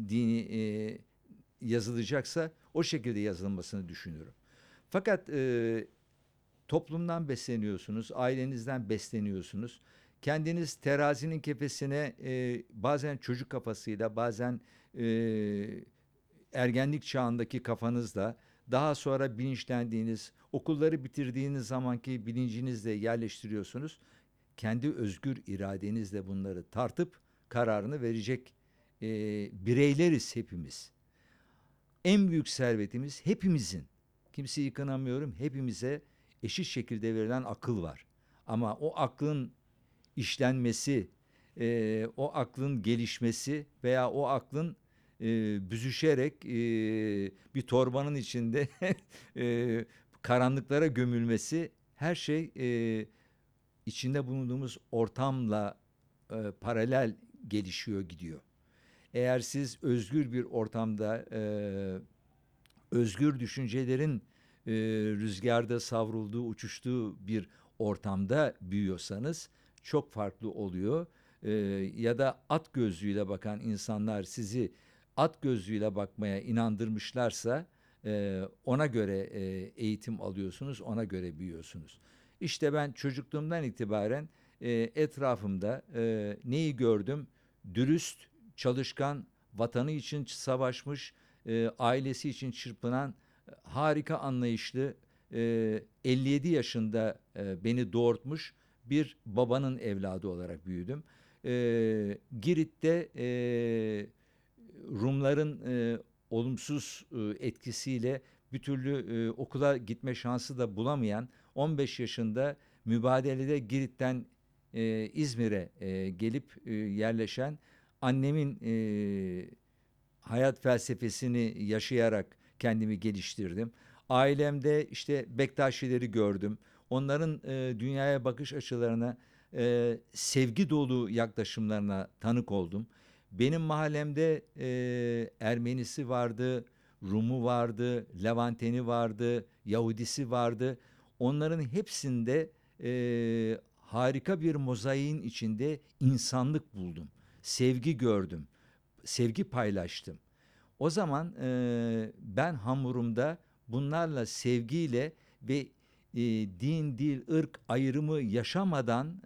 dini eee, yazılacaksa o şekilde yazılmasını düşünürüm. Fakat eee, toplumdan besleniyorsunuz, ailenizden besleniyorsunuz. Kendiniz terazinin kefesine e, bazen çocuk kafasıyla, bazen e, ergenlik çağındaki kafanızla, daha sonra bilinçlendiğiniz, okulları bitirdiğiniz zamanki bilincinizle yerleştiriyorsunuz. Kendi özgür iradenizle bunları tartıp kararını verecek e, bireyleriz hepimiz. En büyük servetimiz hepimizin. Kimseyi kınamıyorum. Hepimize eşit şekilde verilen akıl var. Ama o aklın işlenmesi, e, o aklın gelişmesi veya o aklın e, büzüşerek e, bir torbanın içinde e, karanlıklara gömülmesi her şey e, içinde bulunduğumuz ortamla e, paralel gelişiyor gidiyor. Eğer siz özgür bir ortamda e, özgür düşüncelerin e, rüzgarda savrulduğu, uçuştuğu bir ortamda büyüyorsanız çok farklı oluyor. E, ya da at gözlüğüyle bakan insanlar sizi at gözlüğüyle bakmaya inandırmışlarsa e, ona göre e, eğitim alıyorsunuz, ona göre büyüyorsunuz. İşte ben çocukluğumdan itibaren e, etrafımda e, neyi gördüm? Dürüst, çalışkan, vatanı için savaşmış, e, ailesi için çırpınan harika anlayışlı e, 57 yaşında e, beni doğurtmuş bir babanın evladı olarak büyüdüm. E, Girit'te e, Rumların e, olumsuz e, etkisiyle bir türlü e, okula gitme şansı da bulamayan 15 yaşında mübadelede Girit'ten e, İzmir'e e, gelip e, yerleşen annemin e, hayat felsefesini yaşayarak kendimi geliştirdim. Ailemde işte Bektaşileri gördüm. Onların e, dünyaya bakış açılarına, e, sevgi dolu yaklaşımlarına tanık oldum. Benim mahallemde e, Ermenisi vardı, Rumu vardı, Levanteni vardı, Yahudisi vardı. Onların hepsinde e, harika bir mozaiğin içinde insanlık buldum. Sevgi gördüm, sevgi paylaştım. O zaman e, ben hamurumda bunlarla sevgiyle ve e, din, dil, ırk ayrımı yaşamadan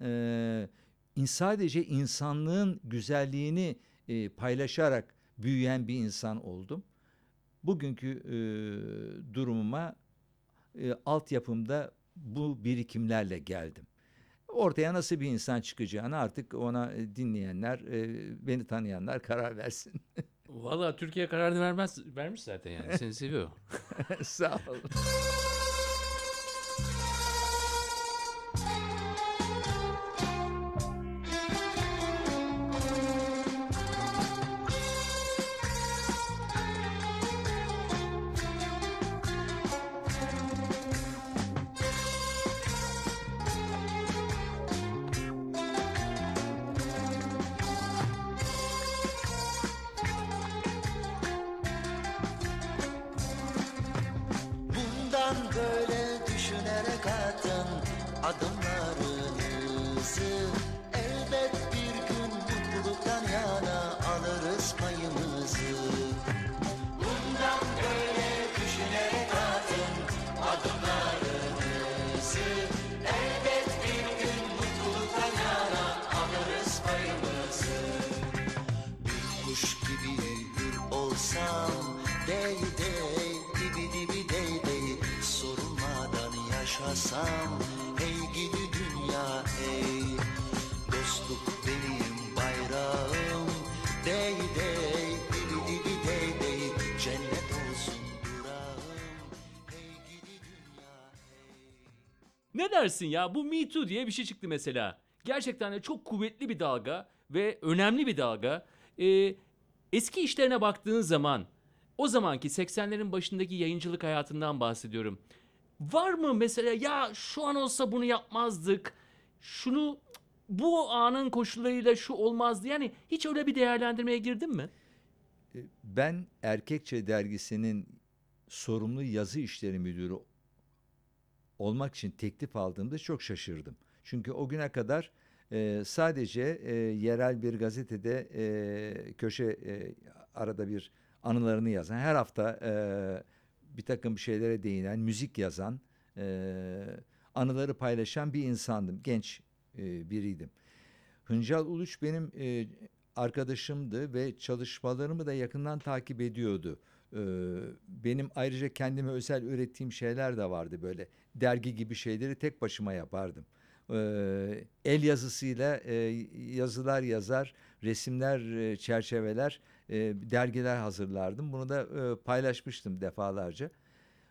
e, sadece insanlığın güzelliğini e, paylaşarak büyüyen bir insan oldum. Bugünkü e, durumuma e, altyapımda bu birikimlerle geldim. Ortaya nasıl bir insan çıkacağını artık ona dinleyenler, e, beni tanıyanlar karar versin. Valla Türkiye kararını vermez, vermiş zaten yani. Seni seviyor. Sağ olun. dersin ya? Bu Me Too diye bir şey çıktı mesela. Gerçekten de çok kuvvetli bir dalga ve önemli bir dalga. Ee, eski işlerine baktığın zaman, o zamanki 80'lerin başındaki yayıncılık hayatından bahsediyorum. Var mı mesela ya şu an olsa bunu yapmazdık, şunu bu anın koşullarıyla şu olmazdı. Yani hiç öyle bir değerlendirmeye girdin mi? Ben Erkekçe dergisinin sorumlu yazı işleri müdürü olmak için teklif aldığımda çok şaşırdım. Çünkü o güne kadar e, sadece e, yerel bir gazetede e, köşe e, arada bir anılarını yazan, her hafta e, bir takım şeylere değinen, müzik yazan, e, anıları paylaşan bir insandım. Genç e, biriydim. Hıncal Uluç benim e, arkadaşımdı ve çalışmalarımı da yakından takip ediyordu. Ee, benim ayrıca kendime özel ürettiğim şeyler de vardı böyle. Dergi gibi şeyleri tek başıma yapardım. Ee, el yazısıyla e, yazılar yazar, resimler, e, çerçeveler, e, dergiler hazırlardım. Bunu da e, paylaşmıştım defalarca.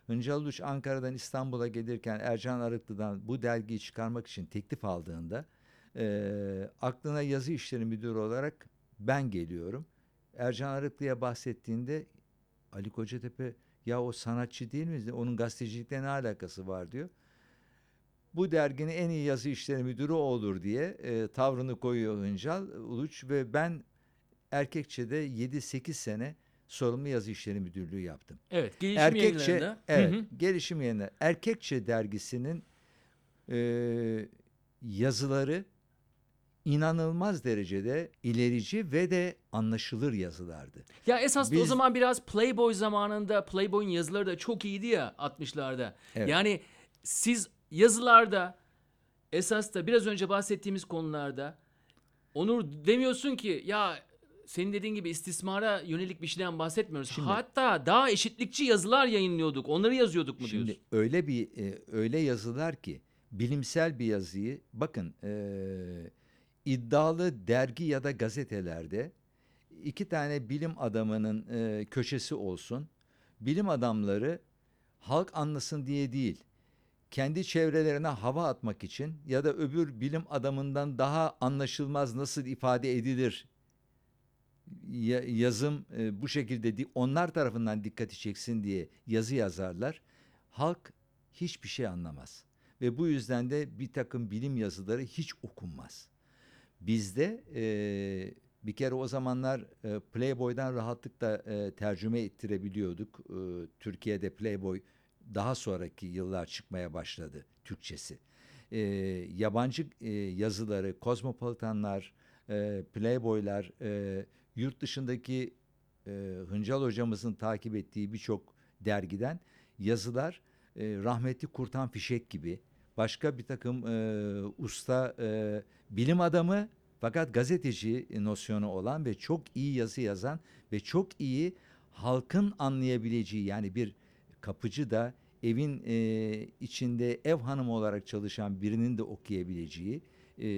Hıncal Uluç Ankara'dan İstanbul'a gelirken Ercan Arıklı'dan bu dergiyi çıkarmak için teklif aldığında e, aklına yazı işleri müdürü olarak ben geliyorum. Ercan Arıklı'ya bahsettiğinde Ali Kocatepe ya o sanatçı değil mi? Onun gazetecilikle ne alakası var diyor. Bu derginin en iyi yazı işleri müdürü o olur diye e, tavrını koyuyor Hıncal Uluç ve ben Erkekçe'de 7-8 sene sorumlu yazı işleri müdürlüğü yaptım. Evet, gelişim Erkekçe, yayınlarında. evet, Hı hı. gelişim yayınları. Erkekçe dergisinin e, yazıları inanılmaz derecede ilerici ve de anlaşılır yazılardı. Ya esas da o Biz- zaman biraz Playboy zamanında Playboy'un yazıları da çok iyiydi ya 60'larda. Evet. Yani siz yazılarda esas da biraz önce bahsettiğimiz konularda Onur demiyorsun ki ya senin dediğin gibi istismara yönelik bir şeyden bahsetmiyoruz. Şimdi- Hatta daha eşitlikçi yazılar yayınlıyorduk. Onları yazıyorduk mu Şimdi diyorsun? öyle bir e, öyle yazılar ki bilimsel bir yazıyı bakın e, iddialı dergi ya da gazetelerde iki tane bilim adamının e, köşesi olsun. Bilim adamları halk anlasın diye değil. Kendi çevrelerine hava atmak için ya da öbür bilim adamından daha anlaşılmaz nasıl ifade edilir ya- yazım e, bu şekilde onlar tarafından dikkati çeksin diye yazı yazarlar. Halk hiçbir şey anlamaz ve bu yüzden de bir takım bilim yazıları hiç okunmaz. Bizde e, bir kere o zamanlar e, Playboy'dan rahatlıkla e, tercüme ettirebiliyorduk. E, Türkiye'de Playboy daha sonraki yıllar çıkmaya başladı Türkçesi. E, yabancı e, yazıları, Kozmopolitanlar, e, Playboy'lar, e, yurt dışındaki e, Hıncal hocamızın takip ettiği birçok dergiden yazılar rahmetli Kurtan Fişek gibi başka bir takım e, usta e, bilim adamı fakat gazeteci nosyonu olan ve çok iyi yazı yazan ve çok iyi halkın anlayabileceği yani bir kapıcı da evin e, içinde ev hanımı olarak çalışan birinin de okuyabileceği e,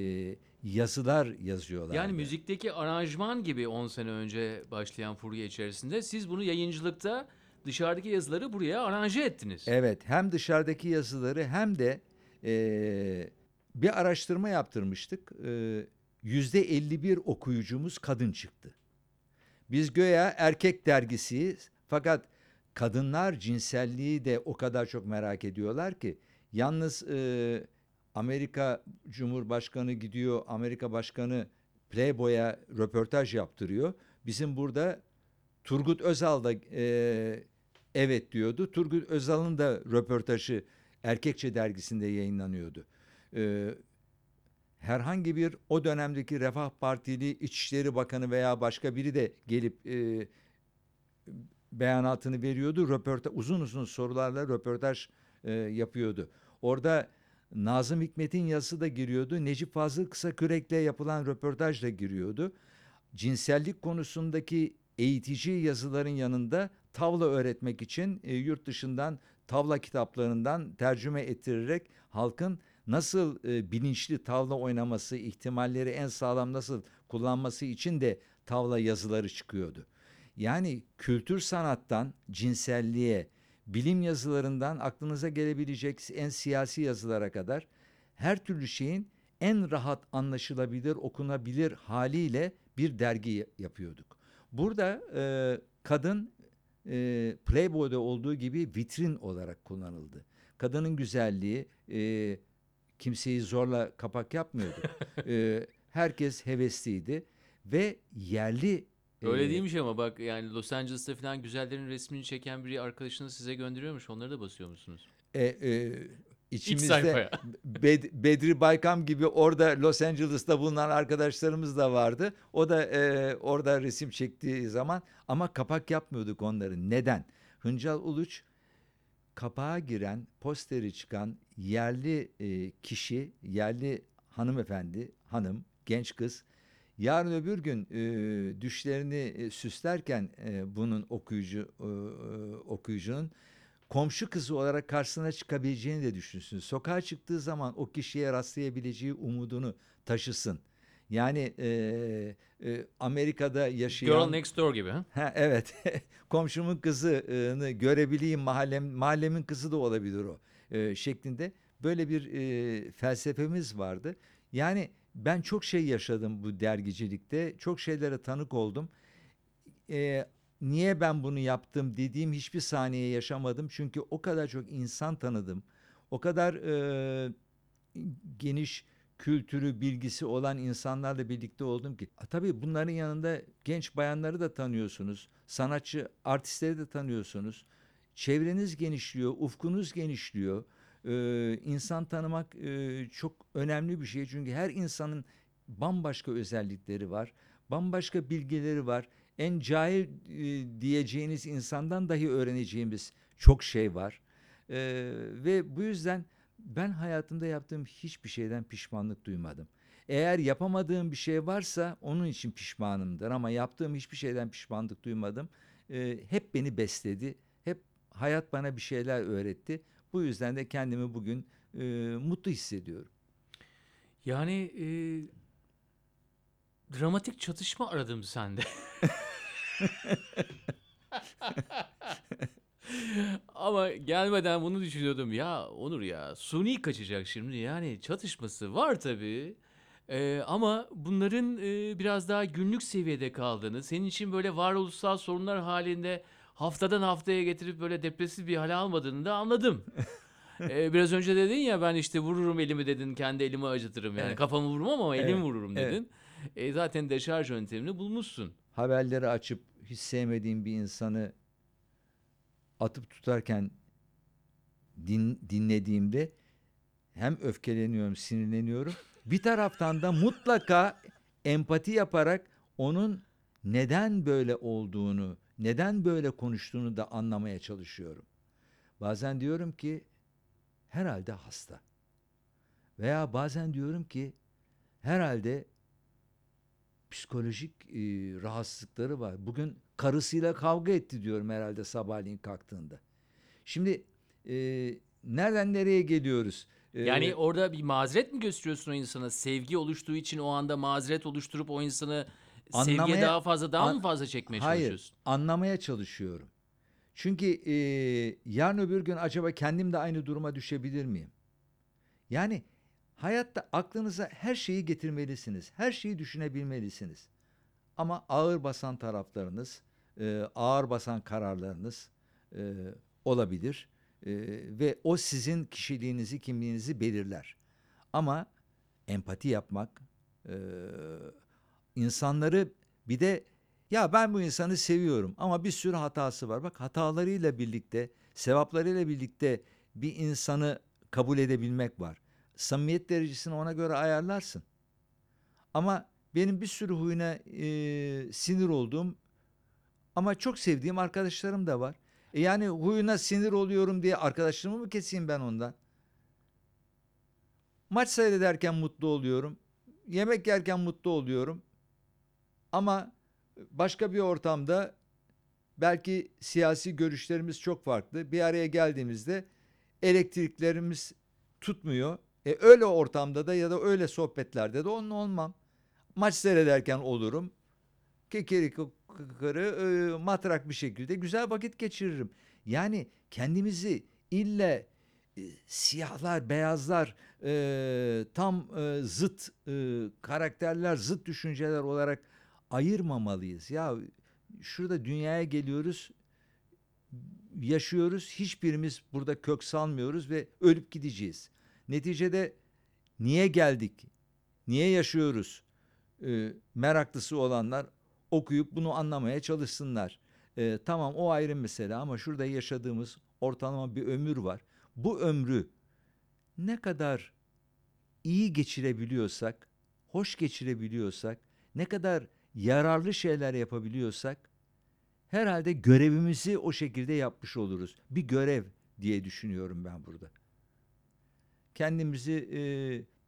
yazılar yazıyorlar. Yani müzikteki aranjman gibi 10 sene önce başlayan furya içerisinde siz bunu yayıncılıkta dışarıdaki yazıları buraya aranje ettiniz. Evet, hem dışarıdaki yazıları hem de e, bir araştırma yaptırmıştık. E, Yüzde 51 okuyucumuz kadın çıktı. Biz göya erkek dergisiyiz fakat kadınlar cinselliği de o kadar çok merak ediyorlar ki yalnız e, Amerika Cumhurbaşkanı gidiyor, Amerika Başkanı Playboy'a röportaj yaptırıyor. Bizim burada Turgut Özal da e, evet diyordu. Turgut Özal'ın da röportajı Erkekçe dergisinde yayınlanıyordu. E, herhangi bir o dönemdeki Refah Partili İçişleri Bakanı veya başka biri de gelip e, beyanatını veriyordu. Röportaj, uzun uzun sorularla röportaj e, yapıyordu. Orada Nazım Hikmet'in yazısı da giriyordu. Necip Fazıl Kısakürek'le yapılan röportaj da giriyordu. Cinsellik konusundaki eğitici yazıların yanında tavla öğretmek için e, yurt dışından tavla kitaplarından tercüme ettirerek halkın nasıl e, bilinçli tavla oynaması, ihtimalleri en sağlam nasıl kullanması için de tavla yazıları çıkıyordu. Yani kültür sanattan cinselliğe, bilim yazılarından aklınıza gelebilecek en siyasi yazılara kadar her türlü şeyin en rahat anlaşılabilir, okunabilir haliyle bir dergi yapıyorduk. Burada e, kadın e, Playboy'da olduğu gibi vitrin olarak kullanıldı. Kadının güzelliği e, kimseyi zorla kapak yapmıyordu. e, herkes hevesliydi ve yerli Öyle e, değilmiş ama bak yani Los Angeles'ta falan güzellerin resmini çeken bir arkadaşınız size gönderiyormuş. Onları da basıyor musunuz? e, e, içimizde. Bed- Bedri Baykam gibi orada Los Angeles'ta bulunan arkadaşlarımız da vardı. O da e, orada resim çektiği zaman ama kapak yapmıyorduk onları. Neden? Hıncal Uluç kapağa giren, posteri çıkan yerli e, kişi, yerli hanımefendi, hanım, genç kız yarın öbür gün e, düşlerini e, süslerken e, bunun okuyucu e, e, okuyucunun komşu kızı olarak karşısına çıkabileceğini de düşünsün. Sokağa çıktığı zaman o kişiye rastlayabileceği umudunu taşısın. Yani e, e, Amerika'da yaşayan... Girl Next Door gibi. Ha? Evet. Komşumun kızını görebileyim mahallem, mahallemin kızı da olabilir o e, şeklinde böyle bir e, felsefemiz vardı. Yani ben çok şey yaşadım bu dergicilikte. Çok şeylere tanık oldum. E, niye ben bunu yaptım dediğim hiçbir saniye yaşamadım. Çünkü o kadar çok insan tanıdım. O kadar e, geniş kültürü, bilgisi olan insanlarla birlikte oldum ki. A, Tabii bunların yanında genç bayanları da tanıyorsunuz. Sanatçı, artistleri de tanıyorsunuz. Çevreniz genişliyor, ufkunuz genişliyor. Ee, insan tanımak e, çok önemli bir şey. Çünkü her insanın bambaşka özellikleri var. Bambaşka bilgileri var. En cahil e, diyeceğiniz insandan dahi öğreneceğimiz çok şey var. Ee, ve bu yüzden ben hayatımda yaptığım hiçbir şeyden pişmanlık duymadım. Eğer yapamadığım bir şey varsa onun için pişmanımdır ama yaptığım hiçbir şeyden pişmanlık duymadım. Ee, hep beni besledi. Hep hayat bana bir şeyler öğretti. Bu yüzden de kendimi bugün e, mutlu hissediyorum. Yani e, dramatik çatışma aradım sende. Ama gelmeden bunu düşünüyordum. Ya Onur ya suni kaçacak şimdi. Yani çatışması var tabii. Ee, ama bunların e, biraz daha günlük seviyede kaldığını, senin için böyle varoluşsal sorunlar halinde haftadan haftaya getirip böyle depresif bir hale almadığını da anladım. Ee, biraz önce dedin ya ben işte vururum elimi dedin, kendi elimi acıtırım yani Evet. kafamı vurmam ama elimi Evet, vururum evet. dedin. E, zaten deşarj yöntemini bulmuşsun. Haberleri açıp hiç sevmediğim bir insanı atıp tutarken din, dinlediğimde hem öfkeleniyorum, sinirleniyorum. Bir taraftan da mutlaka empati yaparak onun neden böyle olduğunu, neden böyle konuştuğunu da anlamaya çalışıyorum. Bazen diyorum ki herhalde hasta. Veya bazen diyorum ki herhalde psikolojik e, rahatsızlıkları var. Bugün karısıyla kavga etti diyorum herhalde sabahleyin kalktığında. Şimdi e, nereden nereye geliyoruz? E, Yani orada bir mazeret mi gösteriyorsun o insana? Sevgi oluştuğu için o anda mazeret oluşturup o insanı sevgiye Anlamaya- daha fazla daha an- mı fazla çekmeye Hayır, çalışıyorsun? anlamaya çalışıyorum. Çünkü e, yarın öbür gün acaba kendim de aynı duruma düşebilir miyim? Yani hayatta aklınıza her şeyi getirmelisiniz. Her şeyi düşünebilmelisiniz. Ama ağır basan taraflarınız, e, ağır basan kararlarınız e, olabilir. E, ve o sizin kişiliğinizi, kimliğinizi belirler. Ama empati yapmak, insanları bir de ya ben bu insanı seviyorum ama bir sürü hatası var. Bak hatalarıyla birlikte, sevaplarıyla birlikte bir insanı kabul edebilmek var. Samimiyet derecesini ona göre ayarlarsın. Ama benim bir sürü huyuna e, sinir olduğum ama çok sevdiğim arkadaşlarım da var. E yani huyuna sinir oluyorum diye arkadaşlarımı mı keseyim ben ondan? Maç seyrederken mutlu oluyorum. Yemek yerken mutlu oluyorum. Ama başka bir ortamda belki siyasi görüşlerimiz çok farklı. Bir araya geldiğimizde elektriklerimiz tutmuyor. E öyle ortamda da ya da öyle sohbetlerde de onun olmam. Maç seyrederken olurum. Kekeri kıkırı e, matrak bir şekilde güzel vakit geçiririm. Yani kendimizi ille e, siyahlar, beyazlar, e, tam e, zıt e, karakterler, zıt düşünceler olarak ayırmamalıyız. Ya şurada dünyaya geliyoruz, yaşıyoruz. Hiçbirimiz burada kök salmıyoruz ve ölüp gideceğiz. Neticede niye geldik? Niye yaşıyoruz? E, meraklısı olanlar okuyup bunu anlamaya çalışsınlar. E, tamam o ayrı mesele ama şurada yaşadığımız ortalama bir ömür var. Bu ömrü ne kadar iyi geçirebiliyorsak, hoş geçirebiliyorsak, ne kadar yararlı şeyler yapabiliyorsak herhalde görevimizi o şekilde yapmış oluruz. Bir görev diye düşünüyorum ben burada. Kendimizi e,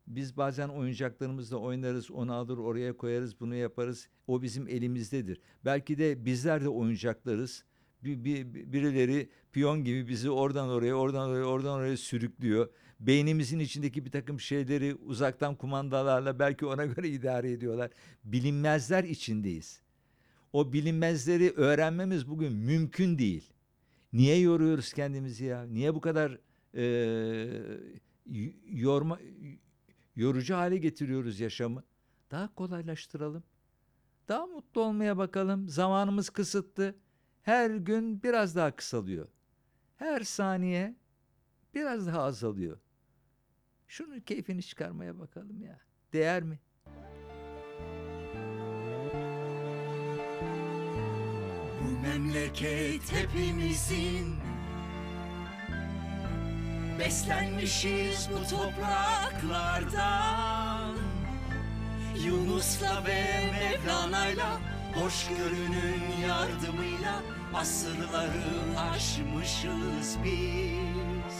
biz bazen oyuncaklarımızla oynarız, onu alır oraya koyarız, bunu yaparız. O bizim elimizdedir. Belki de bizler de oyuncaklarız. Bir, bir, birileri piyon gibi bizi oradan oraya, oradan oraya, oradan oraya sürüklüyor. Beynimizin içindeki bir takım şeyleri uzaktan kumandalarla belki ona göre idare ediyorlar. Bilinmezler içindeyiz. O bilinmezleri öğrenmemiz bugün mümkün değil. Niye yoruyoruz kendimizi ya? Niye bu kadar y- yorma yorucu hale getiriyoruz yaşamı? Daha kolaylaştıralım. Daha mutlu olmaya bakalım. Zamanımız kısıtlı. Her gün biraz daha kısalıyor. Her saniye biraz daha azalıyor. Şunun keyfini çıkarmaya bakalım ya. Değer mi? Bu memleket hepimizin Beslenmişiz bu topraklardan. Yunus'la ve Mevlana'yla Hoşgörünün yardımıyla Asırları aşmışız biz.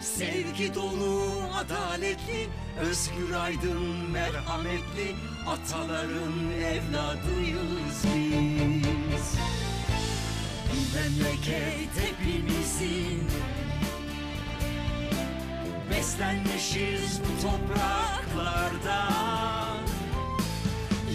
Sevgi dolu, adaletli, özgür aydın, merhametli Ataların evladıyız biz. Bu memleket hepimizin Beslenmişiz bu topraklardan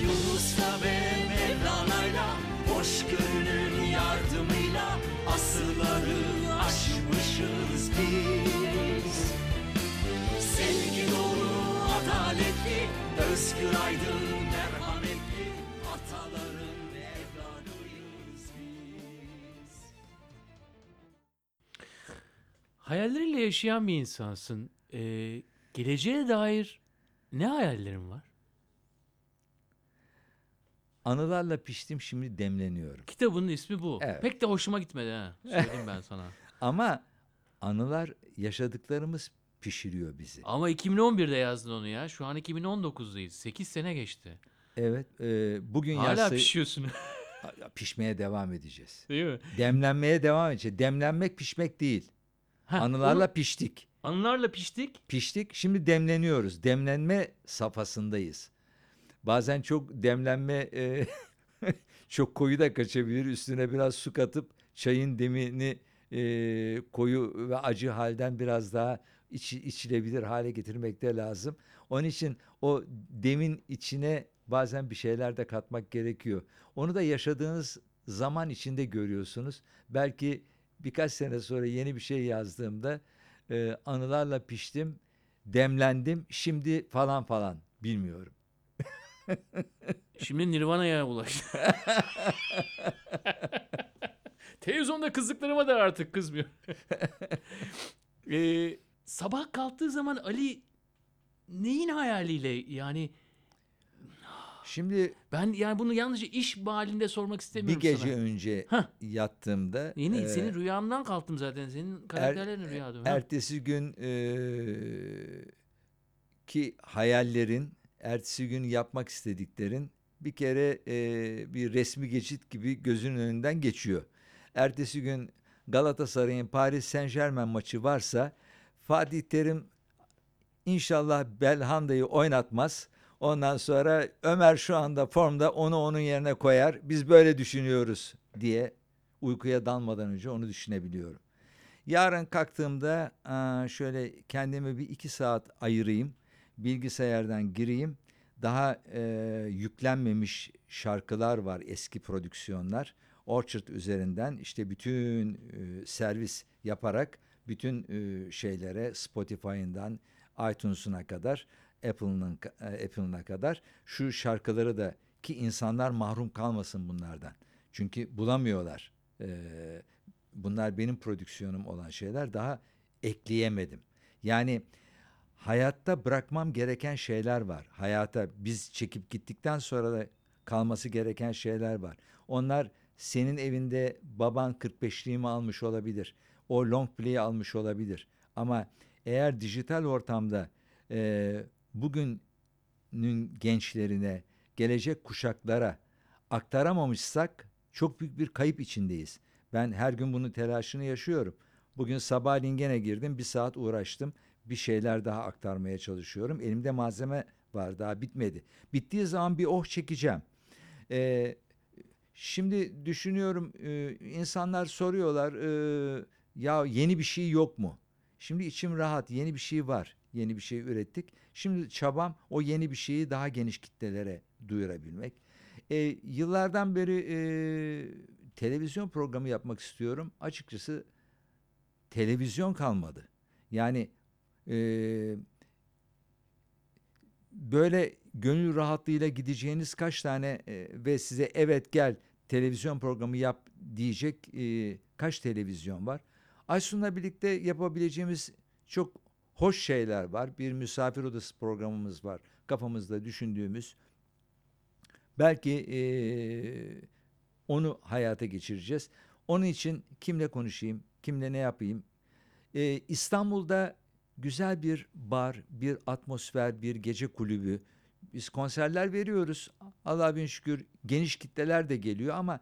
Yunus'la ve Mevlana'yla Hoşgörünün yardımıyla Asırları aşmışız biz. Sevgi dolu, adaletli Özgür aydın, merhametli Ataların Hayalleriyle yaşayan bir insansın. Ee, geleceğe dair ne hayallerin var? Anılarla piştim şimdi demleniyorum. Kitabının ismi bu. Evet. Pek de hoşuma gitmedi ha. Söyleyeyim ben sana. Ama anılar yaşadıklarımız pişiriyor bizi. Ama 2011'de yazdın onu ya. Şu an 2019'dayız. 8 sene geçti. Evet, e, bugün Hala yazsa- pişiyorsun. pişmeye devam edeceğiz. Değil mi? Demlenmeye devam edeceğiz. Demlenmek pişmek değil. Heh, Anılarla onu- piştik. Anılarla piştik. Piştik. Şimdi demleniyoruz. Demlenme safhasındayız. Bazen çok demlenme e, çok koyu da kaçabilir. Üstüne biraz su katıp çayın demini e, koyu ve acı halden biraz daha iç, içilebilir hale getirmek de lazım. Onun için o demin içine bazen bir şeyler de katmak gerekiyor. Onu da yaşadığınız zaman içinde görüyorsunuz. Belki birkaç sene sonra yeni bir şey yazdığımda e, anılarla piştim, demlendim, şimdi falan falan bilmiyorum. Şimdi Nirvana'ya ulaştı. Televizyonda kızdıklarıma da artık kızmıyor. Ee, sabah kalktığı zaman Ali neyin hayaliyle yani Şimdi ben yani bunu yalnızca iş halinde sormak bir istemiyorum gece sana. önce Hah. yattığımda Yeni e, senin rüyandan kalktım zaten. Senin karakterlerin rüyada. Ha. ertesi gün e, ki hayallerin, ertesi gün yapmak istediklerin bir kere e, bir resmi geçit gibi gözünün önünden geçiyor. Ertesi gün Galatasaray'ın Paris Saint Germain maçı varsa Fatih Terim inşallah Belhanda'yı oynatmaz. Ondan sonra Ömer şu anda formda onu onun yerine koyar. Biz böyle düşünüyoruz diye uykuya dalmadan önce onu düşünebiliyorum. Yarın kalktığımda şöyle kendime bir iki saat ayırayım. Bilgisayardan gireyim. Daha e, yüklenmemiş şarkılar var eski prodüksiyonlar. Orchard üzerinden işte bütün e, servis yaparak bütün e, şeylere Spotify'ından iTunes'una kadar Apple'ın e, Apple'ına kadar şu şarkıları da ki insanlar mahrum kalmasın bunlardan. Çünkü bulamıyorlar. Ee, bunlar benim prodüksiyonum olan şeyler daha ekleyemedim. Yani hayatta bırakmam gereken şeyler var. Hayata biz çekip gittikten sonra da kalması gereken şeyler var. Onlar senin evinde baban 45'liğimi almış olabilir. O long play'i almış olabilir. Ama eğer dijital ortamda e, bugünün gençlerine, gelecek kuşaklara aktaramamışsak çok büyük bir kayıp içindeyiz. Ben her gün bunun telaşını yaşıyorum. Bugün sabahleyin gene girdim bir saat uğraştım. Bir şeyler daha aktarmaya çalışıyorum. Elimde malzeme var daha bitmedi. Bittiği zaman bir oh çekeceğim. Ee, şimdi düşünüyorum e, insanlar soruyorlar e, ya yeni bir şey yok mu? Şimdi içim rahat yeni bir şey var. Yeni bir şey ürettik. Şimdi çabam o yeni bir şeyi daha geniş kitlelere duyurabilmek. E, yıllardan beri e, televizyon programı yapmak istiyorum. Açıkçası televizyon kalmadı. Yani e, böyle gönül rahatlığıyla gideceğiniz kaç tane e, ve size evet gel televizyon programı yap diyecek e, kaç televizyon var? Aysun'la birlikte yapabileceğimiz çok hoş şeyler var. Bir misafir odası programımız var. Kafamızda düşündüğümüz. Belki eee, onu hayata geçireceğiz. Onun için kimle konuşayım, kimle ne yapayım? Eee, İstanbul'da güzel bir bar, bir atmosfer, bir gece kulübü. Biz konserler veriyoruz. Allah'a bin şükür geniş kitleler de geliyor ama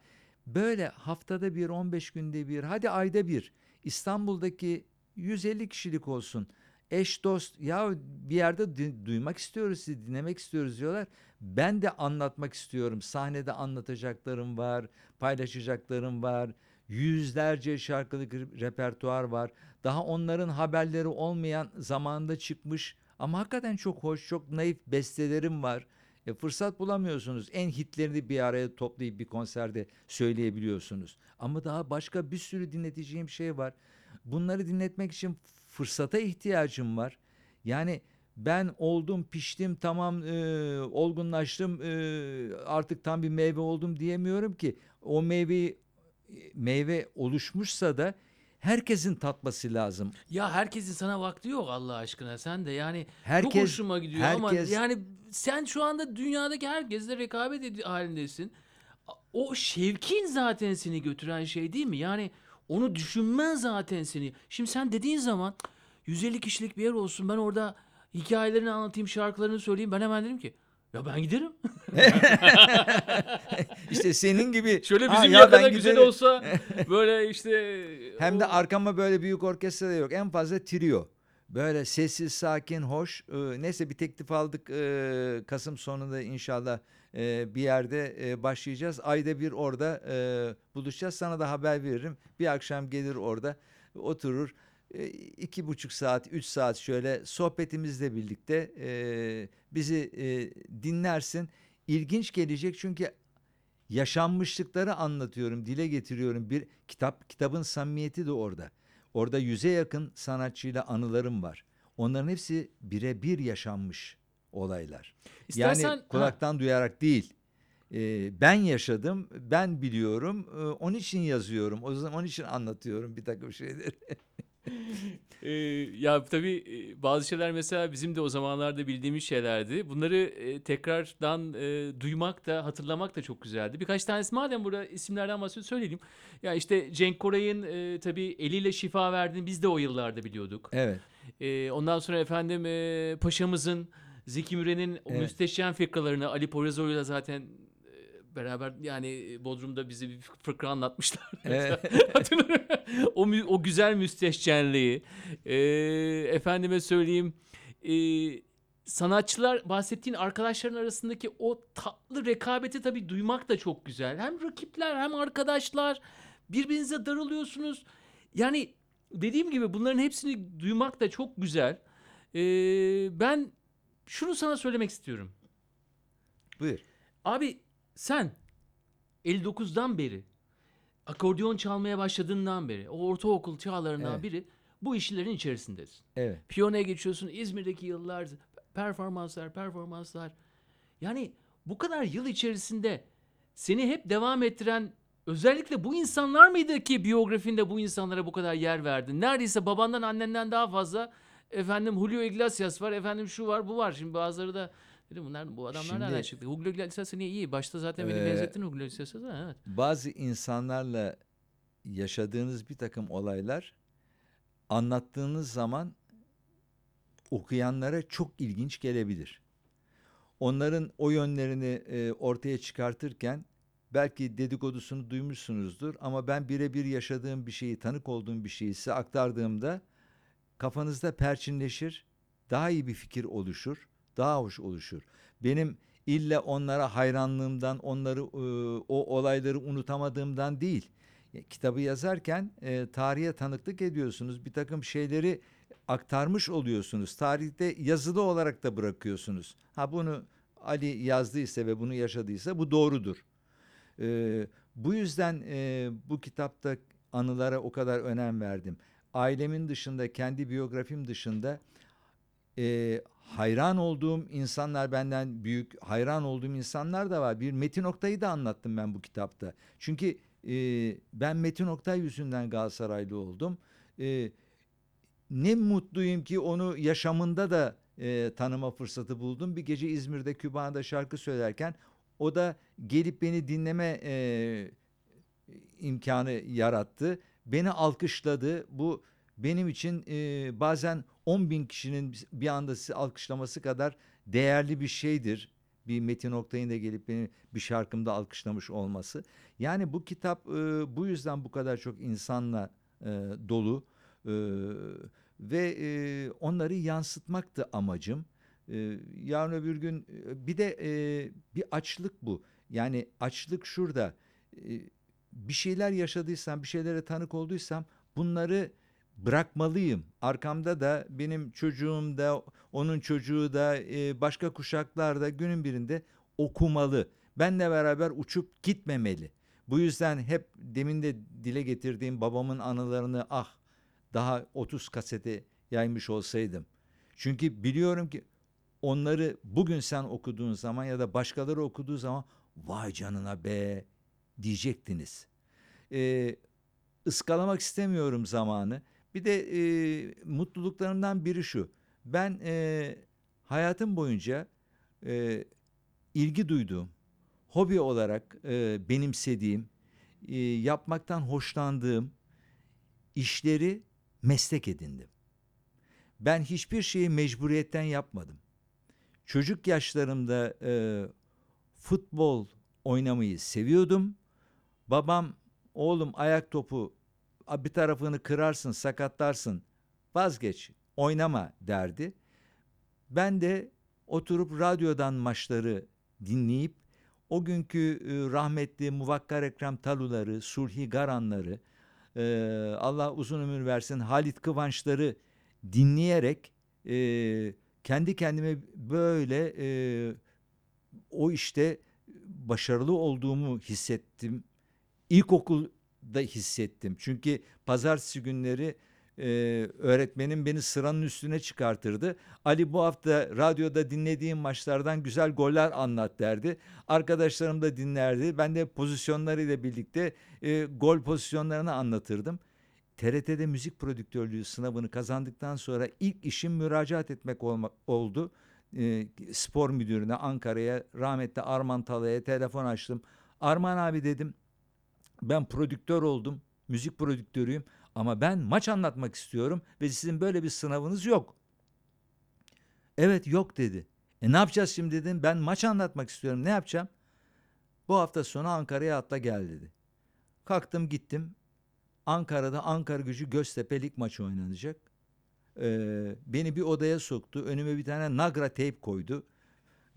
böyle haftada bir, 15 günde bir, hadi ayda bir İstanbul'daki 150 kişilik olsun. Eş dost ya bir yerde duymak istiyoruz sizi dinlemek istiyoruz diyorlar. Ben de anlatmak istiyorum. Sahnede anlatacaklarım var, paylaşacaklarım var. Yüzlerce şarkılık re- repertuar var. Daha onların haberleri olmayan zamanında çıkmış ama hakikaten çok hoş, çok naif bestelerim var. E, fırsat bulamıyorsunuz. En hitlerini bir araya toplayıp bir konserde söyleyebiliyorsunuz. Ama daha başka bir sürü dinleteceğim şey var. Bunları dinletmek için fırsata ihtiyacım var. Yani ben oldum, piştim, tamam e, olgunlaştım, e, artık tam bir meyve oldum diyemiyorum ki. O meyveyi meyve oluşmuşsa da herkesin tatması lazım. Ya herkesin sana vakti yok Allah aşkına. Sen de yani çok Herkes- hoşuma gidiyor ama herkes- yani sen şu anda dünyadaki herkesle rekabet halindesin. O şevkin zaten seni götüren şey değil mi? Yani onu düşünmen zaten seni. Şimdi sen dediğin zaman 150 kişilik bir yer olsun ben orada hikayelerini anlatayım, şarkılarını söyleyeyim. Ben hemen dedim ki Ya ben giderim. İşte senin gibi Şöyle "Ha, bizim ya yakada güzel giderim." olsa böyle işte Hem de o- arkama böyle büyük orkestra da yok. En fazla trio. Böyle sessiz, sakin, hoş. Ee, neyse bir teklif aldık. Ee, Kasım sonunda inşallah e, bir yerde e, başlayacağız. Ayda bir orada e, buluşacağız. Sana da haber veririm. Bir akşam gelir orada oturur. E, iki buçuk saat, üç saat şöyle sohbetimizle birlikte e, bizi e, dinlersin. İlginç gelecek çünkü yaşanmışlıkları anlatıyorum, dile getiriyorum. Bir kitap, kitabın samimiyeti de orada. Orada yüze yakın sanatçıyla anılarım var. Onların hepsi birebir yaşanmış olaylar. İstersen- yani Ha. kulaktan duyarak değil. Ee, ben yaşadım, ben biliyorum. Ee, onun için yazıyorum. O zaman onun için anlatıyorum bir takım şeyleri. Ee, ya tabii e, bazı şeyler mesela bizim de o zamanlarda bildiğimiz şeylerdi. Bunları e, tekrardan e, duymak da hatırlamak da çok güzeldi. Birkaç tanesi madem burada isimlerden bahsediyoruz söyleyeyim. Ya işte Cenk Koray'ın e, tabii eliyle şifa verdiğini biz de o yıllarda biliyorduk. Evet. E, ondan sonra efendim e, Paşa'mızın Zeki Müren'in Evet. müsteşem fıkralarını Ali Poyrazoğlu'yla zaten e, beraber yani Bodrum'da bize bir fıkra anlatmışlar. Evet. O, o güzel müstehcenliği. Ee, efendime söyleyeyim. e, sanatçılar bahsettiğin arkadaşların arasındaki o tatlı rekabeti tabii duymak da çok güzel. Hem rakipler hem arkadaşlar birbirinize darılıyorsunuz. Yani dediğim gibi bunların hepsini duymak da çok güzel. Ee, ben şunu sana söylemek istiyorum. Buyur. Abi sen 59'dan beri akordeon çalmaya başladığından beri o ortaokul çağlarından Evet. biri bu işlerin içerisindesin. Evet. Piyanoya geçiyorsun İzmir'deki yıllar performanslar performanslar. Yani bu kadar yıl içerisinde seni hep devam ettiren özellikle bu insanlar mıydı ki biyografinde bu insanlara bu kadar yer verdin? Neredeyse babandan annenden daha fazla efendim Julio Iglesias var efendim şu var bu var. Şimdi bazıları da dedim bunlar bu adamlar nereden Şimdi- çıktı? Julio Iglesias niye iyi? Başta zaten beni Ee, benzettin Julio Iglesias'a da evet. bazı insanlarla yaşadığınız bir takım olaylar anlattığınız zaman okuyanlara çok ilginç gelebilir. Onların o yönlerini e, ortaya çıkartırken belki dedikodusunu duymuşsunuzdur ama ben birebir yaşadığım bir şeyi, tanık olduğum bir şeyi size aktardığımda kafanızda perçinleşir, daha iyi bir fikir oluşur, daha hoş oluşur. Benim illa onlara hayranlığımdan, onları e, o olayları unutamadığımdan değil. Kitabı yazarken e, tarihe tanıklık ediyorsunuz, bir takım şeyleri aktarmış oluyorsunuz. Tarihte yazılı olarak da bırakıyorsunuz. Ha bunu Ali yazdıysa ve bunu yaşadıysa bu doğrudur. Ee, bu yüzden e, bu kitapta anılara o kadar önem verdim. Ailemin dışında, kendi biyografim dışında e, hayran olduğum insanlar benden büyük, hayran olduğum insanlar da var. Bir Metin Oktay'ı da anlattım ben bu kitapta. Çünkü e, ben Metin Oktay yüzünden Galatasaraylı oldum. E, ne mutluyum ki onu yaşamında da e, tanıma fırsatı buldum. Bir gece İzmir'de Küba'da şarkı söylerken o da gelip beni dinleme e, imkanı yarattı. Beni alkışladı. Bu benim için e, bazen 10 bin kişinin bir anda sizi alkışlaması kadar değerli bir şeydir. Bir Metin Oktay'ın da gelip beni bir şarkımda alkışlamış olması. Yani bu kitap e, bu yüzden bu kadar çok insanla e, dolu e, ve e, onları yansıtmaktı amacım. E, yarın öbür gün e, bir de e, bir açlık bu. Yani açlık şurada. E, bir şeyler yaşadıysam, bir şeylere tanık olduysam bunları bırakmalıyım. Arkamda da benim çocuğum da, onun çocuğu da, e, başka kuşaklar da günün birinde okumalı. Benle beraber uçup gitmemeli. Bu yüzden hep demin de dile getirdiğim babamın anılarını ah daha 30 kasete yaymış olsaydım. Çünkü biliyorum ki onları bugün sen okuduğun zaman ya da başkaları okuduğu zaman vay canına be diyecektiniz. Ee, ıskalamak istemiyorum zamanı. Bir de e, mutluluklarımdan biri şu. Ben e, hayatım boyunca e, ilgi duyduğum, hobi olarak e, benimsediğim, e, yapmaktan hoşlandığım işleri meslek edindim. Ben hiçbir şeyi mecburiyetten yapmadım. çocuk yaşlarımda e, futbol oynamayı seviyordum. Babam oğlum ayak topu bir tarafını kırarsın, sakatlarsın. Vazgeç, oynama derdi. Ben de oturup radyodan maçları dinleyip o günkü rahmetli Muvakkar Ekrem Taluları, Sulhi Garanları, Allah uzun ömür versin Halit Kıvançları dinleyerek kendi kendime böyle o işte başarılı olduğumu hissettim. İlkokulda hissettim. Çünkü pazartesi günleri e, öğretmenim beni sıranın üstüne çıkartırdı. Ali bu hafta radyoda dinlediğim maçlardan güzel goller anlat derdi. Arkadaşlarım da dinlerdi. Ben de pozisyonlarıyla birlikte e, gol pozisyonlarını anlatırdım. TRT'de müzik prodüktörlüğü sınavını kazandıktan sonra ilk işim müracaat etmek olma, oldu. E, spor müdürüne Ankara'ya rahmetli Arman Talay'a telefon açtım. Arman abi dedim ben prodüktör oldum. Müzik prodüktörüyüm ama ben maç anlatmak istiyorum ve sizin böyle bir sınavınız yok. Evet yok dedi. E ne yapacağız şimdi dedim. Ben maç anlatmak istiyorum. Ne yapacağım? Bu hafta sonu Ankara'ya atla gel dedi. Kalktım gittim. Ankara'da Ankara gücü Göztepe lig maçı oynanacak. Ee, beni bir odaya soktu. Önüme bir tane Nagra teyp koydu.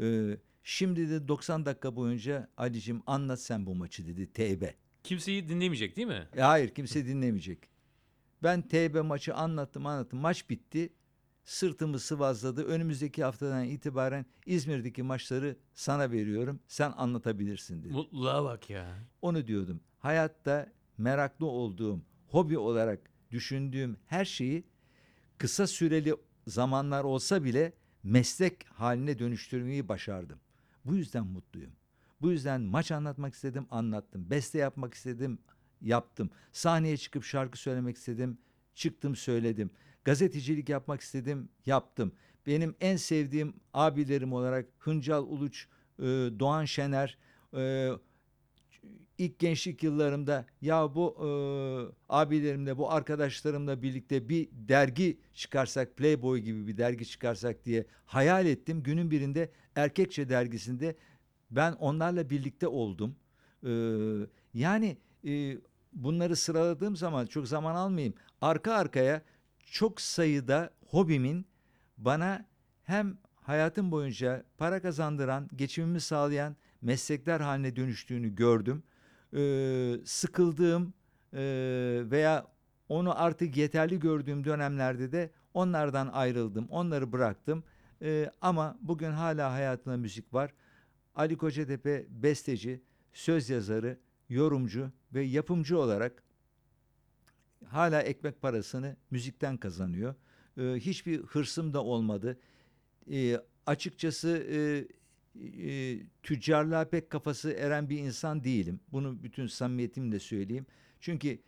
Ee, şimdi de 90 dakika boyunca Ali'cim anlat sen bu maçı dedi teybe. Kimseyi dinlemeyecek değil mi? E, hayır kimse dinlemeyecek. Ben TB maçı anlattım anlattım. Maç bitti. Sırtımı sıvazladı. Önümüzdeki haftadan itibaren İzmir'deki maçları sana veriyorum. Sen anlatabilirsin dedi. Mutluluğa bak ya. Onu diyordum. Hayatta meraklı olduğum, hobi olarak düşündüğüm her şeyi kısa süreli zamanlar olsa bile meslek haline dönüştürmeyi başardım. Bu yüzden mutluyum. Bu yüzden maç anlatmak istedim, anlattım. Beste yapmak istedim, yaptım. Sahneye çıkıp şarkı söylemek istedim, çıktım söyledim. Gazetecilik yapmak istedim, yaptım. Benim en sevdiğim abilerim olarak Hıncal Uluç, e, Doğan Şener, e, ilk gençlik yıllarımda ya bu e, abilerimle bu arkadaşlarımla birlikte bir dergi çıkarsak Playboy gibi bir dergi çıkarsak diye hayal ettim. Günün birinde Erkekçe dergisinde ben onlarla birlikte oldum. E, yani e, bunları sıraladığım zaman çok zaman almayayım. Arka arkaya çok sayıda hobimin bana hem hayatım boyunca para kazandıran, geçimimi sağlayan meslekler haline dönüştüğünü gördüm. Ee, sıkıldığım e, veya onu artık yeterli gördüğüm dönemlerde de onlardan ayrıldım, onları bıraktım. Ee, ama bugün hala hayatımda müzik var. Ali Kocatepe besteci, söz yazarı, yorumcu ve yapımcı olarak hala ekmek parasını müzikten kazanıyor. Ee, hiçbir hırsım da olmadı. Ee, açıkçası e, e, tüccarlığa pek kafası eren bir insan değilim. Bunu bütün samimiyetimle söyleyeyim. Çünkü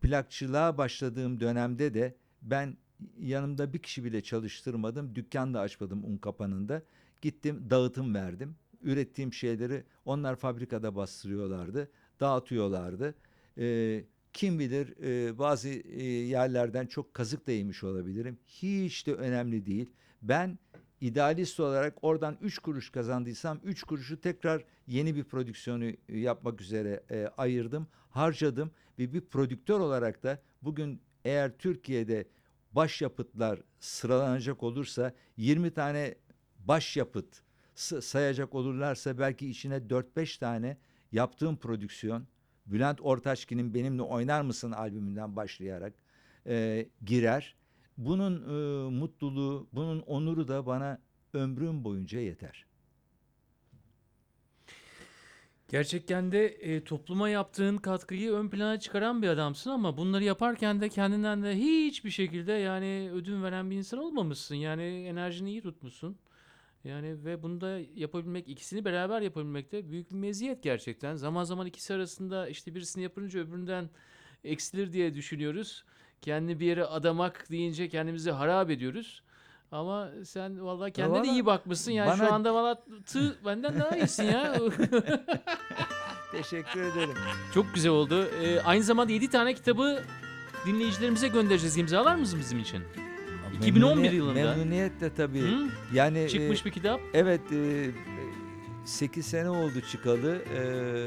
plakçılığa başladığım dönemde de ben yanımda bir kişi bile çalıştırmadım. Dükkan da açmadım un kapanında. Gittim dağıtım verdim. Ürettiğim şeyleri onlar fabrikada bastırıyorlardı. Dağıtıyorlardı. Ee, kim bilir e, bazı e, yerlerden çok kazık da yemiş olabilirim. Hiç de önemli değil. Ben idealist olarak oradan 3 kuruş kazandıysam 3 kuruşu tekrar yeni bir prodüksiyonu e, yapmak üzere e, ayırdım, harcadım ve bir prodüktör olarak da bugün eğer Türkiye'de başyapıtlar sıralanacak olursa 20 tane başyapıt sayacak olurlarsa belki içine 4-5 tane yaptığım prodüksiyon Bülent Ortaçgil'in Benimle Oynar Mısın albümünden başlayarak e, girer. Bunun e, mutluluğu, bunun onuru da bana ömrüm boyunca yeter. Gerçekten de e, topluma yaptığın katkıyı ön plana çıkaran bir adamsın ama bunları yaparken de kendinden de hiçbir şekilde yani ödün veren bir insan olmamışsın. Yani enerjini iyi tutmuşsun. Yani ve bunu da yapabilmek, ikisini beraber yapabilmek de büyük bir meziyet gerçekten. Zaman zaman ikisi arasında işte birisini yapınca öbüründen eksilir diye düşünüyoruz. Kendini bir yere adamak deyince kendimizi harap ediyoruz. Ama sen vallahi kendine de valla iyi bakmışsın. Yani bana- şu anda valla tı benden daha iyisin ya. Teşekkür ederim. Çok güzel oldu. Ee, aynı zamanda 7 tane kitabı dinleyicilerimize göndereceğiz. İmzalar mısın bizim için? 2011 Memnuniyet- yılında. Memnuniyetle tabii. Hı? Yani Çıkmış e, bir kitap. evet 8 sene oldu çıkalı. E,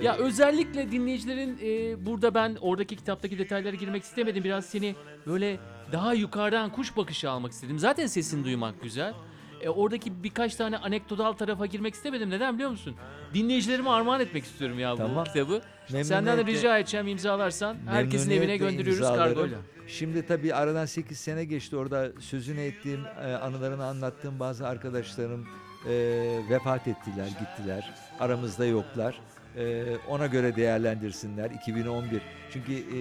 Ya özellikle dinleyicilerin e, burada ben oradaki kitaptaki detaylara girmek istemedim. Biraz seni böyle daha yukarıdan kuş bakışı almak istedim. Zaten sesini duymak güzel. E, oradaki birkaç tane anekdotal tarafa girmek istemedim. Neden biliyor musun? Dinleyicilerime armağan etmek istiyorum ya bu Tamam. kitabı. Senden de memnuniyetle- rica edeceğim imzalarsan. Herkesin evine memnuniyetle gönderiyoruz imzalarım. kargoyla. Şimdi tabii aradan 8 sene geçti. Orada sözünü ettiğim, e, anılarını anlattığım bazı arkadaşlarım e, vefat ettiler, gittiler. Aramızda yoklar. E, ona göre değerlendirsinler 2011. Çünkü e,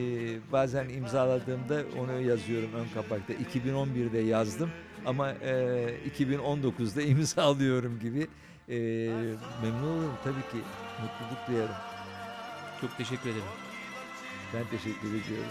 bazen imzaladığımda onu yazıyorum ön kapakta. 2011'de yazdım ama e, 2019'da imzalıyorum gibi. E, memnun olurum tabii ki. Mutluluk duyarım. Çok teşekkür ederim. Ben teşekkür ediyorum.